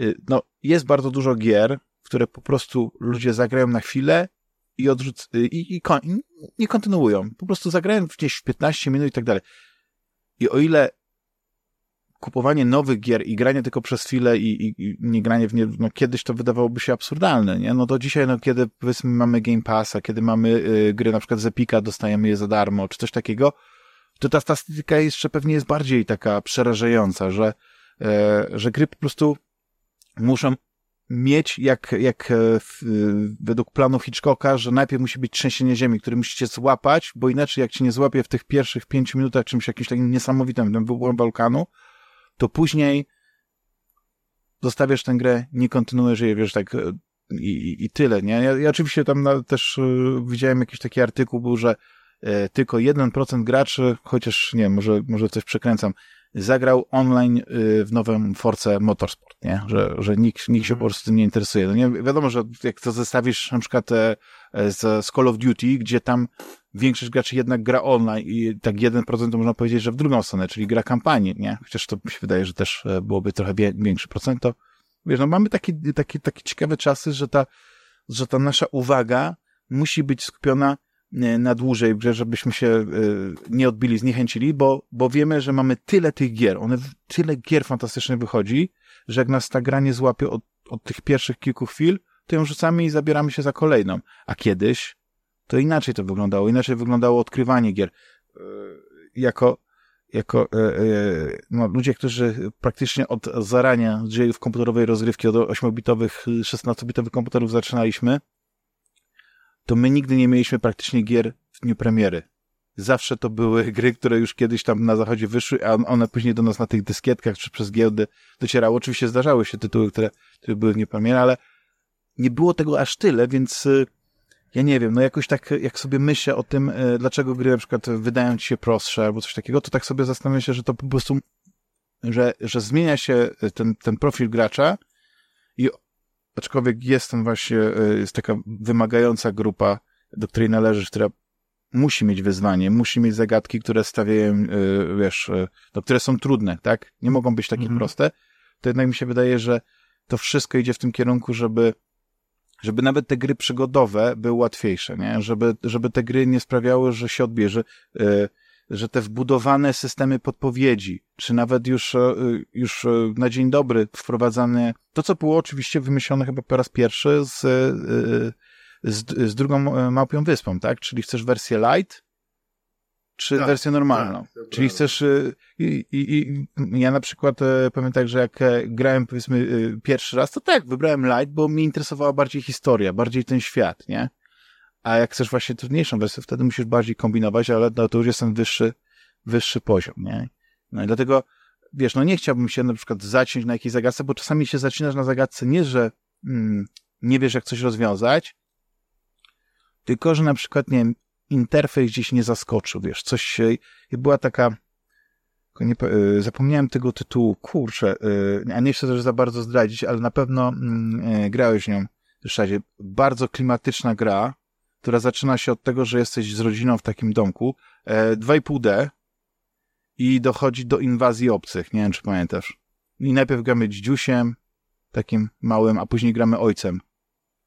y, no, jest bardzo dużo gier, które po prostu ludzie zagrają na chwilę i odrzuc y, i, i, kon i nie kontynuują. Po prostu zagrają gdzieś 15 minut i tak dalej. I o ile kupowanie nowych gier i granie tylko przez chwilę i, i, i nie granie w nie, no kiedyś to wydawałoby się absurdalne, nie? No to dzisiaj, no kiedy powiedzmy mamy Game Passa, kiedy mamy y, gry na przykład z Epika, dostajemy je za darmo, czy coś takiego, to ta statystyka jeszcze pewnie jest bardziej taka przerażająca, że, e, że gry po prostu muszą mieć, jak, jak e, w, według planu Hitchcocka, że najpierw musi być trzęsienie ziemi, który musicie złapać, bo inaczej jak cię nie złapie w tych pierwszych pięciu minutach czymś jakimś takim niesamowitym, tym wybuchem wulkanu, to później zostawiasz tę grę, nie kontynuujesz jej, wiesz, tak e, i, i tyle, nie? Ja, ja oczywiście tam też y, widziałem jakiś taki artykuł, był, że y, tylko 1% graczy, chociaż nie, może, może coś przekręcam, zagrał online y, w nowym Force Motorsport, nie? Że, że nikt, nikt się po prostu tym nie interesuje. No nie, wiadomo, że jak to zestawisz na przykład e, z, z Call of Duty, gdzie tam większość graczy jednak gra online i tak 1% to można powiedzieć, że w drugą stronę, czyli gra kampanii, nie? Chociaż to mi się wydaje, że też e, byłoby trochę większy procent, to wiesz, no mamy takie, takie, takie ciekawe czasy, że ta, że ta nasza uwaga musi być skupiona e, na dłużej, żebyśmy się e, nie odbili, zniechęcili, bo, bo wiemy, że mamy tyle tych gier, one, tyle gier fantastycznych wychodzi, że jak nas ta gra nie złapie od, od tych pierwszych kilku chwil, to ją rzucamy i zabieramy się za kolejną. A kiedyś to inaczej to wyglądało. Inaczej wyglądało odkrywanie gier. E, jako, jako no, ludzie, którzy praktycznie od zarania dziejów komputerowej rozgrywki, od 8-bitowych, 16-bitowych komputerów zaczynaliśmy, to my nigdy nie mieliśmy praktycznie gier w dniu premiery. Zawsze to były *laughs* gry, które już kiedyś tam na zachodzie wyszły, a one później do nas na tych dyskietkach czy przez giełdy docierały. Oczywiście zdarzały się tytuły, które, które były w dniu premiery, ale nie było tego aż tyle, więc ja nie wiem, no jakoś tak, jak sobie myślę o tym, e, dlaczego gry na przykład wydają ci się prostsze albo coś takiego, to tak sobie zastanawiam się, że to po prostu, że, że zmienia się ten, ten profil gracza i aczkolwiek jest ten właśnie, e, jest taka wymagająca grupa, do której należysz, która musi mieć wyzwanie, musi mieć zagadki, które stawiają, e, wiesz, no, które są trudne, tak? Nie mogą być takie mhm. proste. To jednak mi się wydaje, że to wszystko idzie w tym kierunku, żeby żeby nawet te gry przygodowe były łatwiejsze, nie? Żeby, żeby te gry nie sprawiały, że się odbierze, yy, że te wbudowane systemy podpowiedzi, czy nawet już, yy, już yy, na dzień dobry wprowadzane, to co było oczywiście wymyślone chyba po raz pierwszy z, z, z drugą Małpią Wyspą, tak? Czyli chcesz wersję light, czy tak, wersję normalną. Tak, Czyli chcesz, i, i, i, ja na przykład e, tak, że jak e, grałem powiedzmy pierwszy raz, to tak, wybrałem light, bo mnie interesowała bardziej historia, bardziej ten świat, nie? A jak chcesz właśnie trudniejszą wersję, wtedy musisz bardziej kombinować, ale no, to już jest ten wyższy, wyższy poziom, nie? No i dlatego, wiesz, no nie chciałbym się na przykład zaciąć na jakiejś zagadce, bo czasami się zaczynasz na zagadce nie, że mm, nie wiesz jak coś rozwiązać, tylko, że na przykład, nie wiem, interfejs gdzieś nie zaskoczył, wiesz, coś się, była taka, nie, e, zapomniałem tego tytułu, kurczę, e, a nie chcę też za bardzo zdradzić, ale na pewno mm, e, grałeś nią w Ryszardzie. Bardzo klimatyczna gra, która zaczyna się od tego, że jesteś z rodziną w takim domku, 2,5D i dochodzi do inwazji obcych, nie wiem, czy pamiętasz. I najpierw gramy dziusiem, takim małym, a później gramy ojcem.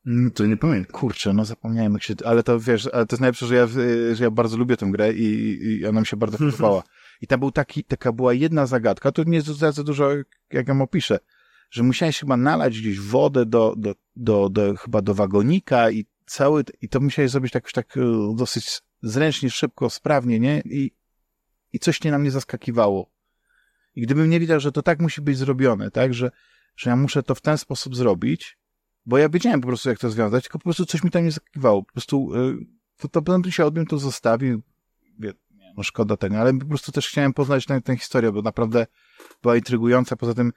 Mm, to nie pamiętam. Kurczę, no zapomniałem jak się, ale to wiesz, ale to jest najlepsze, że ja, że ja bardzo lubię tę grę i, i ona mi się bardzo *laughs* podobała. I tam był taki, taka była jedna zagadka, to nie jest za dużo, jak ją opiszę, że musiałeś chyba nalać gdzieś wodę do, do, do, do chyba do wagonika i cały, i to musiałeś zrobić tak już tak e, dosyć zręcznie, szybko, sprawnie, nie? I, i coś nie na mnie zaskakiwało. I gdybym nie wiedział, że to tak musi być zrobione, tak, że, że ja muszę to w ten sposób zrobić, bo ja wiedziałem po prostu, jak to związać, tylko po prostu coś mi tam nie zakiwało. Po prostu yy, to, to potem się odbił, to zostawił. No szkoda tego, ale po prostu też chciałem poznać tę historię, bo naprawdę była intrygująca. Poza tym,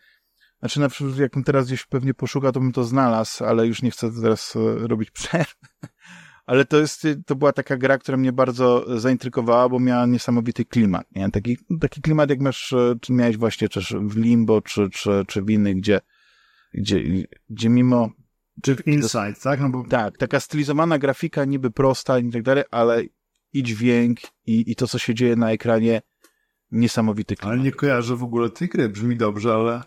znaczy na przykład jakbym teraz gdzieś pewnie poszukał, to bym to znalazł, ale już nie chcę teraz e, robić przerw. *laughs* ale to jest, to była taka gra, która mnie bardzo zaintrygowała, bo miała niesamowity klimat, nie? Taki, taki klimat, jak masz, e, czy miałeś właśnie też w Limbo, czy, czy, czy w innych, gdzie, gdzie, gdzie mimo Czy w Insight, tak? No bo... Tak, taka stylizowana grafika, niby prosta i tak dalej, ale i dźwięk, i, i to, co się dzieje na ekranie, niesamowity klimat. Ale nie kojarzę w ogóle tej gry, brzmi dobrze, ale...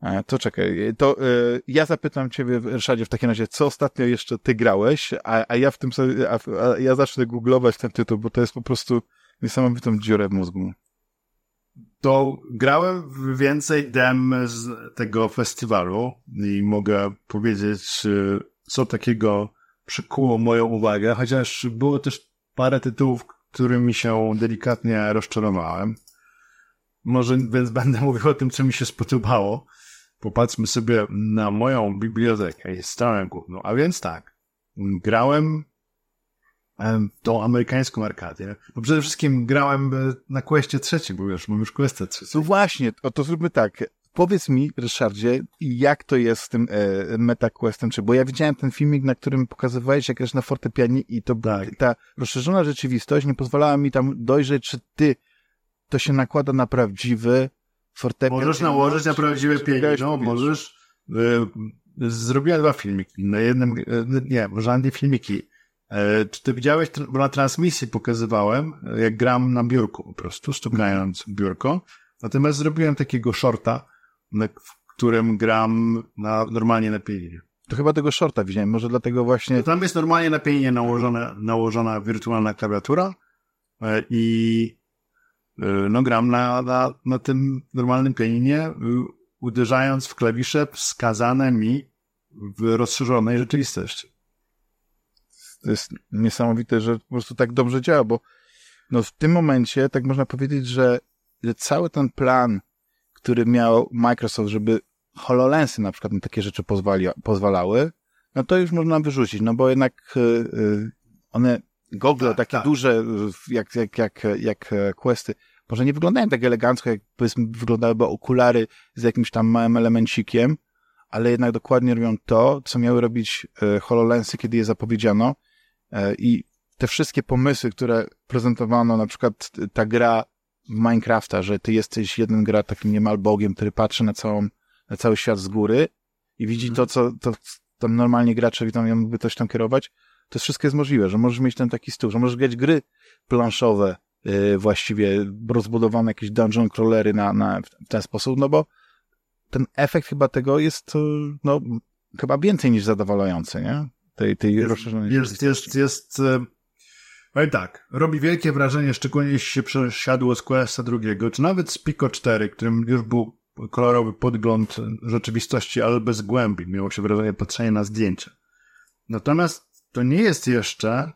A, to czekaj, to y, ja zapytam ciebie, Ryszardzie, w takim razie, co ostatnio jeszcze ty grałeś, a, a ja w tym sobie, a, a ja zacznę googlować ten tytuł, bo to jest po prostu niesamowitą dziurę w mózgu. To grałem więcej dem z tego festiwalu i mogę powiedzieć, co takiego przykuło moją uwagę, chociaż było też parę tytułów, którymi się delikatnie rozczarowałem. Może więc będę *laughs* mówił o tym, co mi się spodobało. Popatrzmy sobie na moją bibliotekę i stronę główną. A więc tak, grałem w tą amerykańską arkadię. Bo przede wszystkim grałem e, na Questie trzecim, bo już mam już Questę trzecim. No właśnie, o to zróbmy tak. Powiedz mi, Ryszardzie, jak to jest z tym e, MetaQuestem, czy bo ja widziałem ten filmik, na którym pokazywałeś, jak grasz na fortepianie i to Tak. ta rozszerzona rzeczywistość nie pozwalała mi tam dojrzeć, czy ty to się nakłada na prawdziwy fortepian. Możesz nałożyć na prawdziwe no, powietrzu? możesz. Y, zrobiłem dwa filmiki. Na jednym, y, nie, żadne filmiki. E, czy ty widziałeś, bo na transmisji pokazywałem, e, jak gram na biurku po prostu, stukając biurko. Natomiast zrobiłem takiego shorta, na, w którym gram na, normalnie na pianinie. To chyba tego shorta widziałem, może dlatego właśnie... Tam jest normalnie na pianinie nałożona, nałożona wirtualna klawiatura e, i no gram na, na, na tym normalnym pianinie, y, uderzając w klawisze wskazane mi w rozszerzonej rzeczywistości. to jest niesamowite, że po prostu tak dobrze działa, bo no w tym momencie tak można powiedzieć, że, że cały ten plan, który miał Microsoft, żeby HoloLensy na przykład na takie rzeczy pozwali, pozwalały, no to już można wyrzucić, no bo jednak y, y, one, gogle Tak, takie tak. duże, y, jak, jak, jak, jak e, Questy, może nie wyglądają tak elegancko, jak powiedzmy wyglądałyby okulary z jakimś tam małym elemencikiem, ale jednak dokładnie robią to, co miały robić e, HoloLensy, kiedy je zapowiedziano, E, I te wszystkie pomysły, które prezentowano, na przykład ta gra w Minecrafta, że ty jesteś jeden gra takim niemal bogiem, który patrzy na całą, na cały świat z góry i widzi Mhm. to, co to tam normalnie gracze widzą, ja mógłby coś tam kierować, to wszystko jest możliwe, że możesz mieć ten taki stół, że możesz grać gry planszowe, właściwie rozbudowane jakieś dungeon crawlery na, na, w ten sposób, no bo ten efekt chyba tego jest, yy, no, chyba więcej niż zadowalający, nie? Tej, tej Jest, rozszerzonej jest, jest, jest, e, powiem tak, robi wielkie wrażenie, szczególnie jeśli się przesiadło z Questa drugiego, czy nawet z Pico 4, którym już był kolorowy podgląd rzeczywistości, ale bez głębi. Miało się wrażenie patrzenia na zdjęcie. Natomiast to nie jest jeszcze,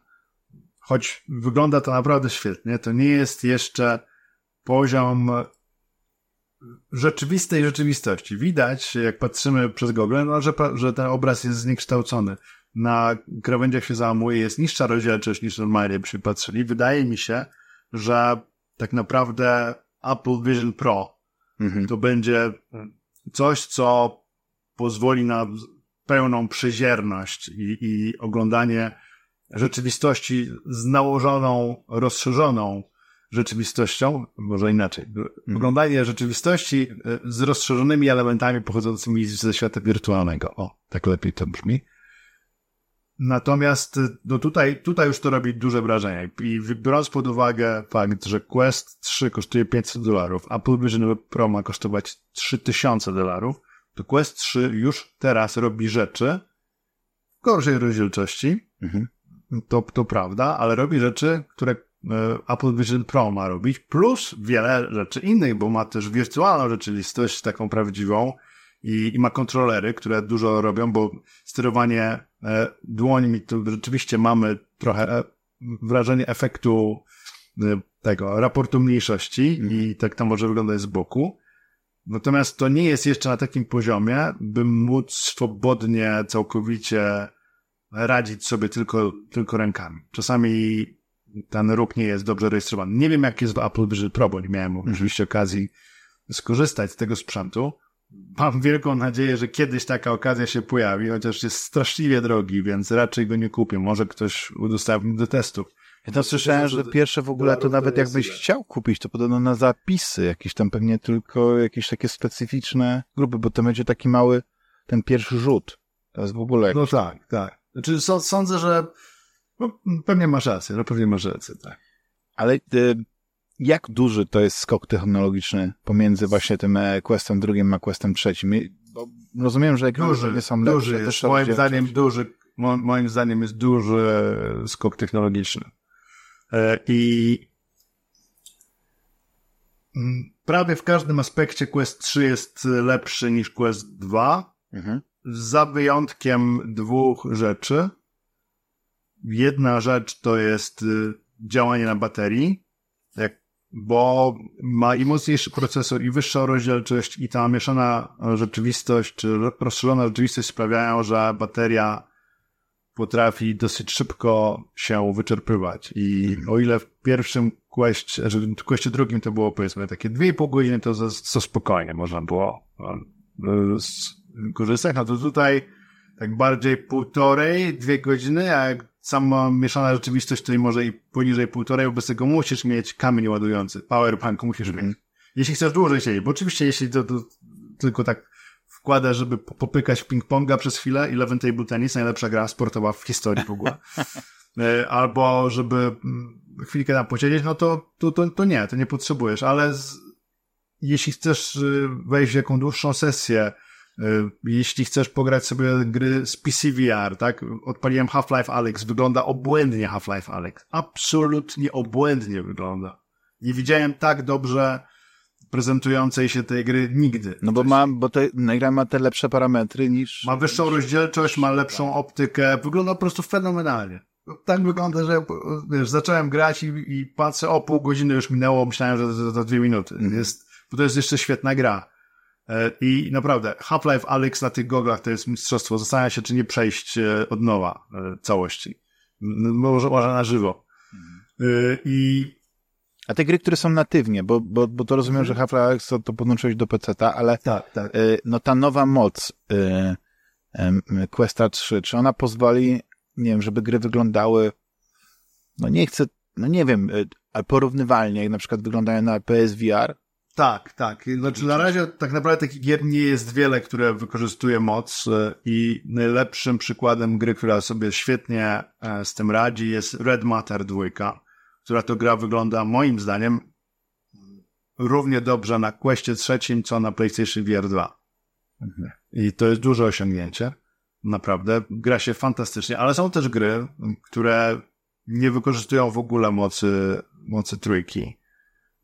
choć wygląda to naprawdę świetnie, to nie jest jeszcze poziom rzeczywistej rzeczywistości. Widać, jak patrzymy przez Google, no, że, że ten obraz jest zniekształcony. Na krawędziach się załamuje, jest niższa rozdzielczość niż normalnie byśmy patrzyli. Wydaje mi się, że tak naprawdę Apple Vision Pro Mhm. to będzie coś, co pozwoli na pełną przezierność i, i oglądanie rzeczywistości z nałożoną, rozszerzoną rzeczywistością, może inaczej. Oglądanie rzeczywistości e, z rozszerzonymi elementami pochodzącymi ze świata wirtualnego. O, tak lepiej to brzmi. Natomiast e, no tutaj, tutaj już to robi duże wrażenie. I biorąc pod uwagę fakt, że Quest 3 kosztuje 500 dolarów, Apple Vision Pro ma kosztować 3000 dolarów, to Quest 3 już teraz robi rzeczy w gorszej rozdzielczości, Mhm. To, to prawda, ale robi rzeczy, które e, Apple Vision Pro ma robić, plus wiele rzeczy innych, bo ma też wirtualną rzeczywistość, taką prawdziwą i, i ma kontrolery, które dużo robią, bo sterowanie e, dłońmi to rzeczywiście mamy trochę e, wrażenie efektu e, tego raportu mniejszości i tak to może wyglądać z boku. Natomiast to nie jest jeszcze na takim poziomie, by móc swobodnie, całkowicie radzić sobie tylko, tylko rękami. Czasami ten ruch nie jest dobrze rejestrowany. Nie wiem, jak jest w Apple Vision Pro, bo nie miałem oczywiście okazji skorzystać z tego sprzętu. Mam wielką nadzieję, że kiedyś taka okazja się pojawi, chociaż jest straszliwie drogi, więc raczej go nie kupię. Może ktoś udostępni do testów. Ja tam słyszałem, że pierwsze w ogóle to nawet to jakbyś chciał kupić, to podobno na zapisy, jakieś tam pewnie tylko jakieś takie specyficzne grupy, bo to będzie taki mały, ten pierwszy rzut To jest w ogóle... No tak, tak. Znaczy sądzę, że no, pewnie masz rację, no pewnie masz rację, tak. Ale y, jak duży to jest skok technologiczny pomiędzy właśnie tym e, Questem drugim a Questem trzecim? Bo rozumiem, że duży, nie są lepsze. Duży jest, moim zdaniem duży, moim zdaniem jest duży e, skok technologiczny. E, I mm, prawie w każdym aspekcie Quest 3 jest lepszy niż Quest 2, mhm. Za wyjątkiem dwóch rzeczy. Jedna rzecz to jest y, działanie na baterii, bo ma i mocniejszy procesor, i wyższą rozdzielczość, i ta mieszana rzeczywistość, czy rozszerzona rzeczywistość sprawiają, że bateria potrafi dosyć szybko się wyczerpywać. I o ile w pierwszym questie, że w questie drugim to było powiedzmy takie 2,5 godziny, to za, to spokojnie można było no, korzystać, no to tutaj tak bardziej półtorej, dwie godziny, a jak sama mieszana rzeczywistość, tutaj może i poniżej półtorej, bez tego musisz mieć kamień ładujący, powerbank musisz mieć. Mhm. Jeśli chcesz dłużej siedzieć, bo oczywiście jeśli to, to tylko tak wkłada, żeby popykać ping-ponga przez chwilę i Eleven Table Tennis, najlepsza gra sportowa w historii w ogóle. *laughs* E, albo żeby mm, chwilkę tam posiedzieć, no to, to, to, to nie, to nie potrzebujesz, ale z, jeśli chcesz y, wejść w jaką dłuższą sesję, jeśli chcesz pograć sobie gry z PCVR, tak? Odpaliłem Half-Life Alex, wygląda obłędnie Half-Life Alex. Absolutnie obłędnie wygląda. Nie widziałem tak dobrze prezentującej się tej gry nigdy. No bo ma, bo te, gra ma te lepsze parametry niż... Ma wyższą rozdzielczość, ma lepszą optykę, wygląda po prostu fenomenalnie. Tak wygląda, że wiesz, zacząłem grać i, i patrzę, o pół godziny już minęło, myślałem, że to dwie minuty. Mm. Jest, bo to jest jeszcze świetna gra. E, I naprawdę, Half-Life Alyx na tych goglach to jest mistrzostwo. Zastanawiam się, czy nie przejść e, od nowa e, całości. Może, może na żywo. I a te gry, które są natywnie, bo, bo, bo to rozumiem, że mhm. Half-Life to, to podłączyłeś do PC-ta, ale tak, tak. No ta nowa moc y, y, Questa 3, czy ona pozwoli, nie wiem, żeby gry wyglądały, no nie chcę, no nie wiem, ale porównywalnie, jak na przykład wyglądają na PSVR? Tak, tak. Znaczy na razie tak naprawdę takich gier nie jest wiele, które wykorzystuje moc y, i najlepszym przykładem gry, która sobie świetnie e, z tym radzi jest Red Matter 2 która to gra wygląda moim zdaniem równie dobrze na Questie trzecim, co na PlayStation VR 2. Mhm. I to jest duże osiągnięcie. Naprawdę. Gra się fantastycznie, ale są też gry, które nie wykorzystują w ogóle mocy, mocy trójki.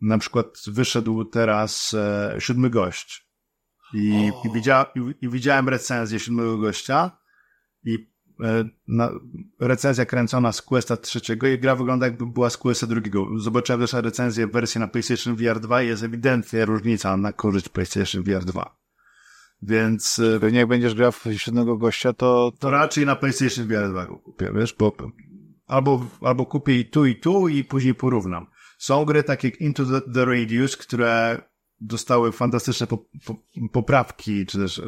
Na przykład wyszedł teraz e, siódmy gość. I, i, widzia, i, i widziałem recenzję siódmego gościa i E, na, recenzja kręcona z Questa trzeciego i gra wygląda jakby była z Questa drugiego. Zobaczyłem też recenzję wersji na PlayStation VR 2 i jest ewidentnie różnica na korzyść PlayStation VR 2. Więc... Pewnie jak będziesz grał w siódmego gościa, to... To raczej na PlayStation VR 2 go kupię, wiesz, bo albo, albo kupię i tu i tu i później porównam. Są gry takie jak Into the, the Radius, które dostały fantastyczne po, po, poprawki, czy też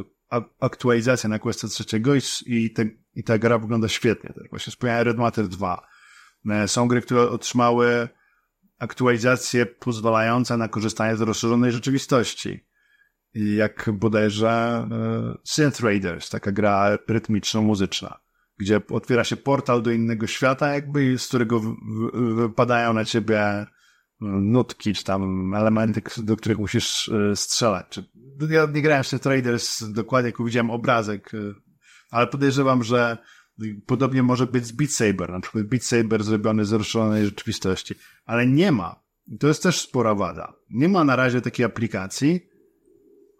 aktualizacja na Questa trzeciego i, i, te, i ta gra wygląda świetnie. Tak właśnie wspomniałem Red Matter 2. E, są gry, które otrzymały aktualizacje pozwalające na korzystanie z rozszerzonej rzeczywistości. Jak bodajże e, Synth Raiders, taka gra rytmiczno-muzyczna, gdzie otwiera się portal do innego świata, jakby z którego wypadają na ciebie nutki, czy tam elementy, do których musisz e, strzelać. Czy, ja nie grałem w Traders dokładnie, jak widziałem obrazek, e, ale podejrzewam, że podobnie może być z Beat Saber, na przykład Beat Saber zrobiony z rozszerzonej rzeczywistości, ale nie ma. To jest też spora wada. Nie ma na razie takiej aplikacji,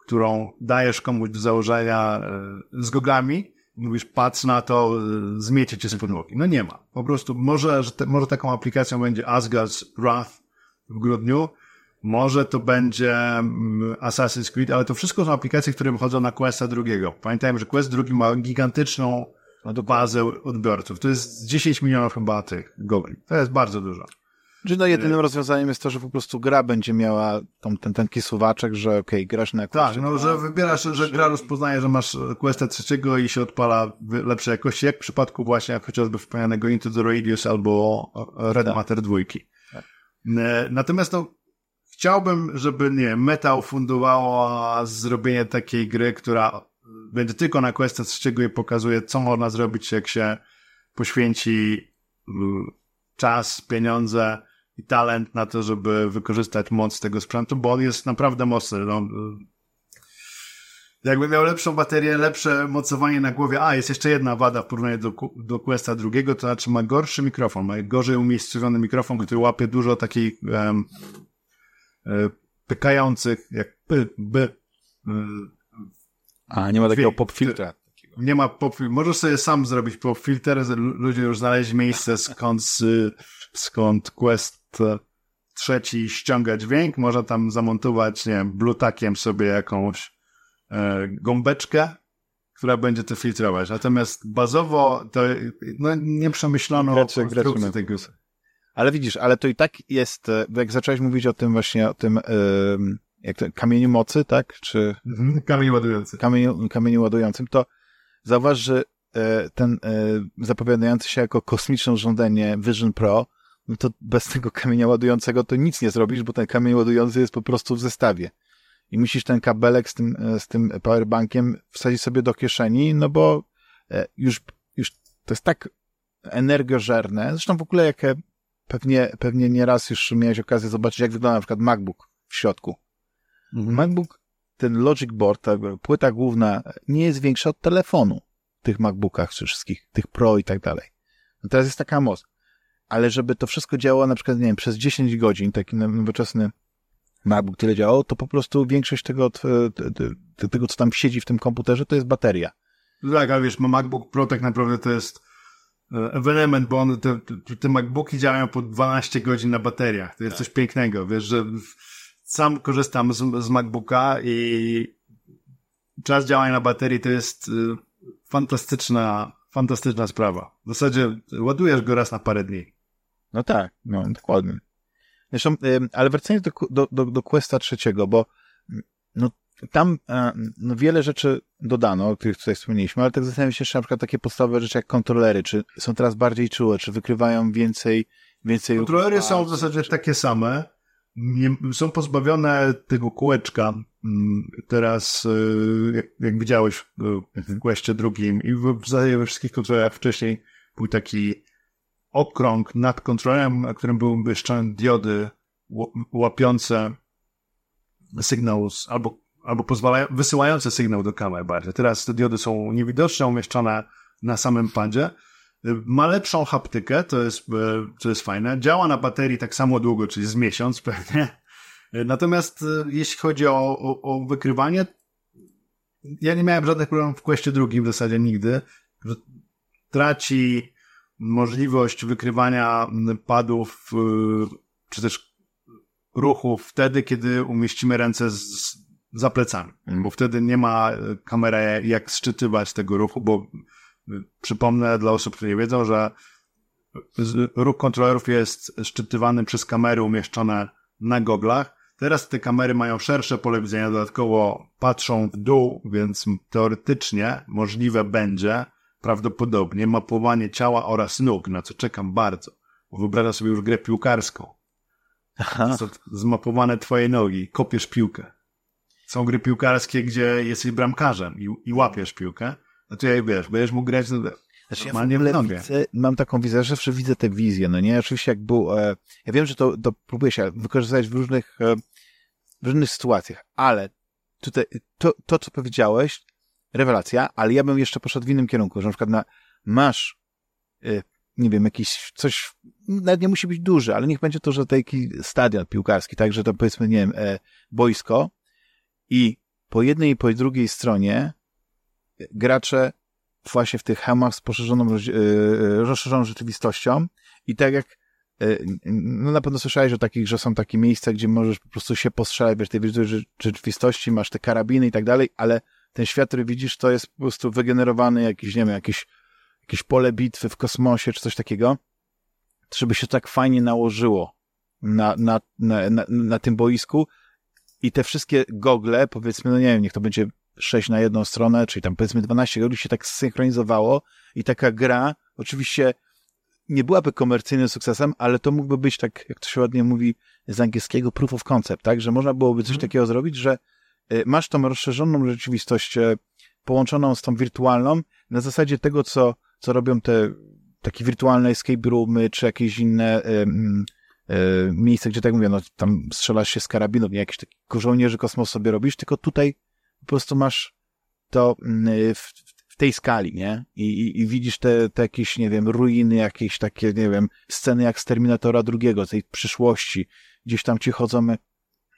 którą dajesz komuś do założenia e, z goglami, mówisz, patrz na to, zmiecie cię z podłogi. No nie ma. Po prostu może, że te, może taką aplikacją będzie Asgard's Wrath, w grudniu. Może to będzie mm, Assassin's Creed, ale to wszystko są aplikacje, które wychodzą na Questa drugiego. Pamiętajmy, że Quest drugi ma gigantyczną bazę odbiorców. To jest 10 milionów chyba tych gogli. To jest bardzo dużo. Czy no jedynym rozwiązaniem jest to, że po prostu gra będzie miała tą, ten, ten suwaczek, że okej, okay, grasz na Quest. Tak, no że wybierasz, że gra rozpoznaje, że masz Questa trzeciego i się odpala lepszej jakości, jak w przypadku właśnie chociażby wspomnianego Into the Radius albo Red tak. Matter 2 natomiast no, chciałbym, żeby, nie Metal fundowało zrobienie takiej gry, która będzie tylko na Questa trzeciego i pokazuje, co można zrobić, jak się poświęci y, czas, pieniądze i talent na to, żeby wykorzystać moc tego sprzętu, bo on jest naprawdę mocny. No, jakby miał lepszą baterię, lepsze mocowanie na głowie. A, jest jeszcze jedna wada w porównaniu do, do Questa drugiego, to znaczy ma gorszy mikrofon, ma gorzej umiejscowiony mikrofon, który łapie dużo takich um, pykających, jak py, by. A, nie ma takiego pop filtra. Nie ma pop Możesz sobie sam zrobić pop filter. Ludzie już znaleźli miejsce, skąd, skąd Quest trzeci ściąga dźwięk. Można tam zamontować, nie wiem, blutakiem sobie jakąś e, gąbeczkę, która będzie to filtrować. Natomiast bazowo to no, nie przemyślano gracze, gracze tego. Ale widzisz, ale to i tak jest, e, jak zacząłeś mówić o tym właśnie, o tym jak to, kamieniu mocy, tak? Czy... Mhm, kamień ładujący. Kamieniu, kamieniu ładującym, to zauważ, że e, ten e, zapowiadający się jako kosmiczne urządzenie Vision Pro, no to bez tego kamienia ładującego to nic nie zrobisz, bo ten kamień ładujący jest po prostu w zestawie. I musisz ten kabelek z tym, z tym powerbankiem wsadzić sobie do kieszeni, no bo już, już to jest tak energożerne. Zresztą w ogóle jak pewnie, pewnie nieraz już miałeś okazję zobaczyć, jak wygląda na przykład MacBook w środku. Mhm. MacBook, ten Logic Board, ta płyta główna, nie jest większa od telefonu w tych MacBookach wszystkich, tych Pro i tak dalej. No teraz jest taka moc. Ale żeby to wszystko działało na przykład, nie wiem, przez 10 godzin, taki nowoczesny MacBook tyle działał, to po prostu większość tego, tego, co tam siedzi w tym komputerze, to jest bateria. Tak, ale wiesz, MacBook Pro tak naprawdę to jest E, ewenement, bo one, te, te MacBooki działają po 12 godzin na bateriach. To jest tak. coś pięknego, wiesz, że sam korzystam z, z MacBooka i czas działania na baterii to jest y, fantastyczna, fantastyczna sprawa. W zasadzie ładujesz go raz na parę dni. No tak, no dokładnie. Zresztą, ale wracając do, do, do, do Questa trzeciego, bo no, tam e, no, wiele rzeczy dodano, o których tutaj wspomnieliśmy, ale tak zastanawiam się jeszcze na przykład takie podstawowe rzeczy jak kontrolery, czy są teraz bardziej czułe, czy wykrywają więcej, więcej... Kontrolery są w zasadzie takie same, nie, są pozbawione tego kółeczka. Mm, teraz, e, jak, jak widziałeś w mhm. Questie drugim i w zasadzie we wszystkich kontrolerach wcześniej był taki okrąg nad kontrolerem, na którym były umieszczone diody łapiące sygnał albo albo pozwalają, wysyłające sygnał do kamer bardziej. Teraz te diody są niewidoczne, umieszczone na samym padzie. Ma lepszą haptykę, to jest, to jest fajne. Działa na baterii tak samo długo, czyli z miesiąc *laughs* pewnie. Natomiast e, jeśli chodzi o, o, o wykrywanie, ja nie miałem żadnych problemów w Questie drugim w zasadzie nigdy. Traci możliwość wykrywania padów, e, czy też ruchów wtedy, kiedy umieścimy ręce z, za plecami, bo wtedy nie ma e, kamery jak szczytywać tego ruchu, bo e, przypomnę dla osób, które nie wiedzą, że ruch kontrolerów jest szczytywany przez kamery umieszczone na goglach. Teraz te kamery mają szersze pole widzenia, dodatkowo patrzą w dół, więc teoretycznie możliwe będzie prawdopodobnie mapowanie ciała oraz nóg, na co czekam bardzo. Bo wyobrażam sobie już grę piłkarską. Aha. Zmapowane twoje nogi, kopiesz piłkę są gry piłkarskie, gdzie jesteś bramkarzem i, i łapiesz piłkę, to ja wiesz, będziesz mógł grać no, znaczy, ja w widzę, mam taką wizję, że zawsze widzę tę wizję, no nie? Oczywiście jak był, e, ja wiem, że to, to próbuję się wykorzystać w różnych, e, w różnych sytuacjach, ale tutaj, to, to, co powiedziałeś, rewelacja, ale ja bym jeszcze poszedł w innym kierunku, że na przykład na, masz, e, nie wiem, jakiś coś, nawet nie musi być duży, ale niech będzie to, że taki stadion piłkarski, tak, że to powiedzmy, nie wiem, e, boisko, i po jednej i po drugiej stronie gracze właśnie w tych hełmach z poszerzoną, e, e, rozszerzoną rzeczywistością i tak jak e, no na pewno słyszałeś o takich, że są takie miejsca, gdzie możesz po prostu się postrzelać, wiesz, tej wirtualnej rzeczywistości, masz te karabiny i tak dalej, ale ten świat, który widzisz, to jest po prostu wygenerowany jakiś, nie wiem, jakieś, jakieś pole bitwy w kosmosie, czy coś takiego, żeby się tak fajnie nałożyło na, na, na, na, na tym boisku, i te wszystkie gogle, powiedzmy, no nie wiem, niech to będzie 6 na jedną stronę, czyli tam powiedzmy 12 gogli się tak zsynchronizowało i taka gra oczywiście nie byłaby komercyjnym sukcesem, ale to mógłby być tak, jak to się ładnie mówi z angielskiego, proof of concept, tak, że można byłoby coś mm. takiego zrobić, że masz tą rozszerzoną rzeczywistość, y, połączoną z tą wirtualną, na zasadzie tego, co, co robią te takie wirtualne escape roomy, czy jakieś inne y, y, miejsca, gdzie tak mówię, no tam strzelasz się z karabinów, nie jakiś taki żołnierzy kosmos sobie robisz, tylko tutaj po prostu masz to y, w, w tej skali, nie? I, i, i widzisz te, te jakieś, nie wiem, ruiny, jakieś takie, nie wiem, sceny jak z Terminatora drugiego, tej przyszłości. Gdzieś tam ci chodzą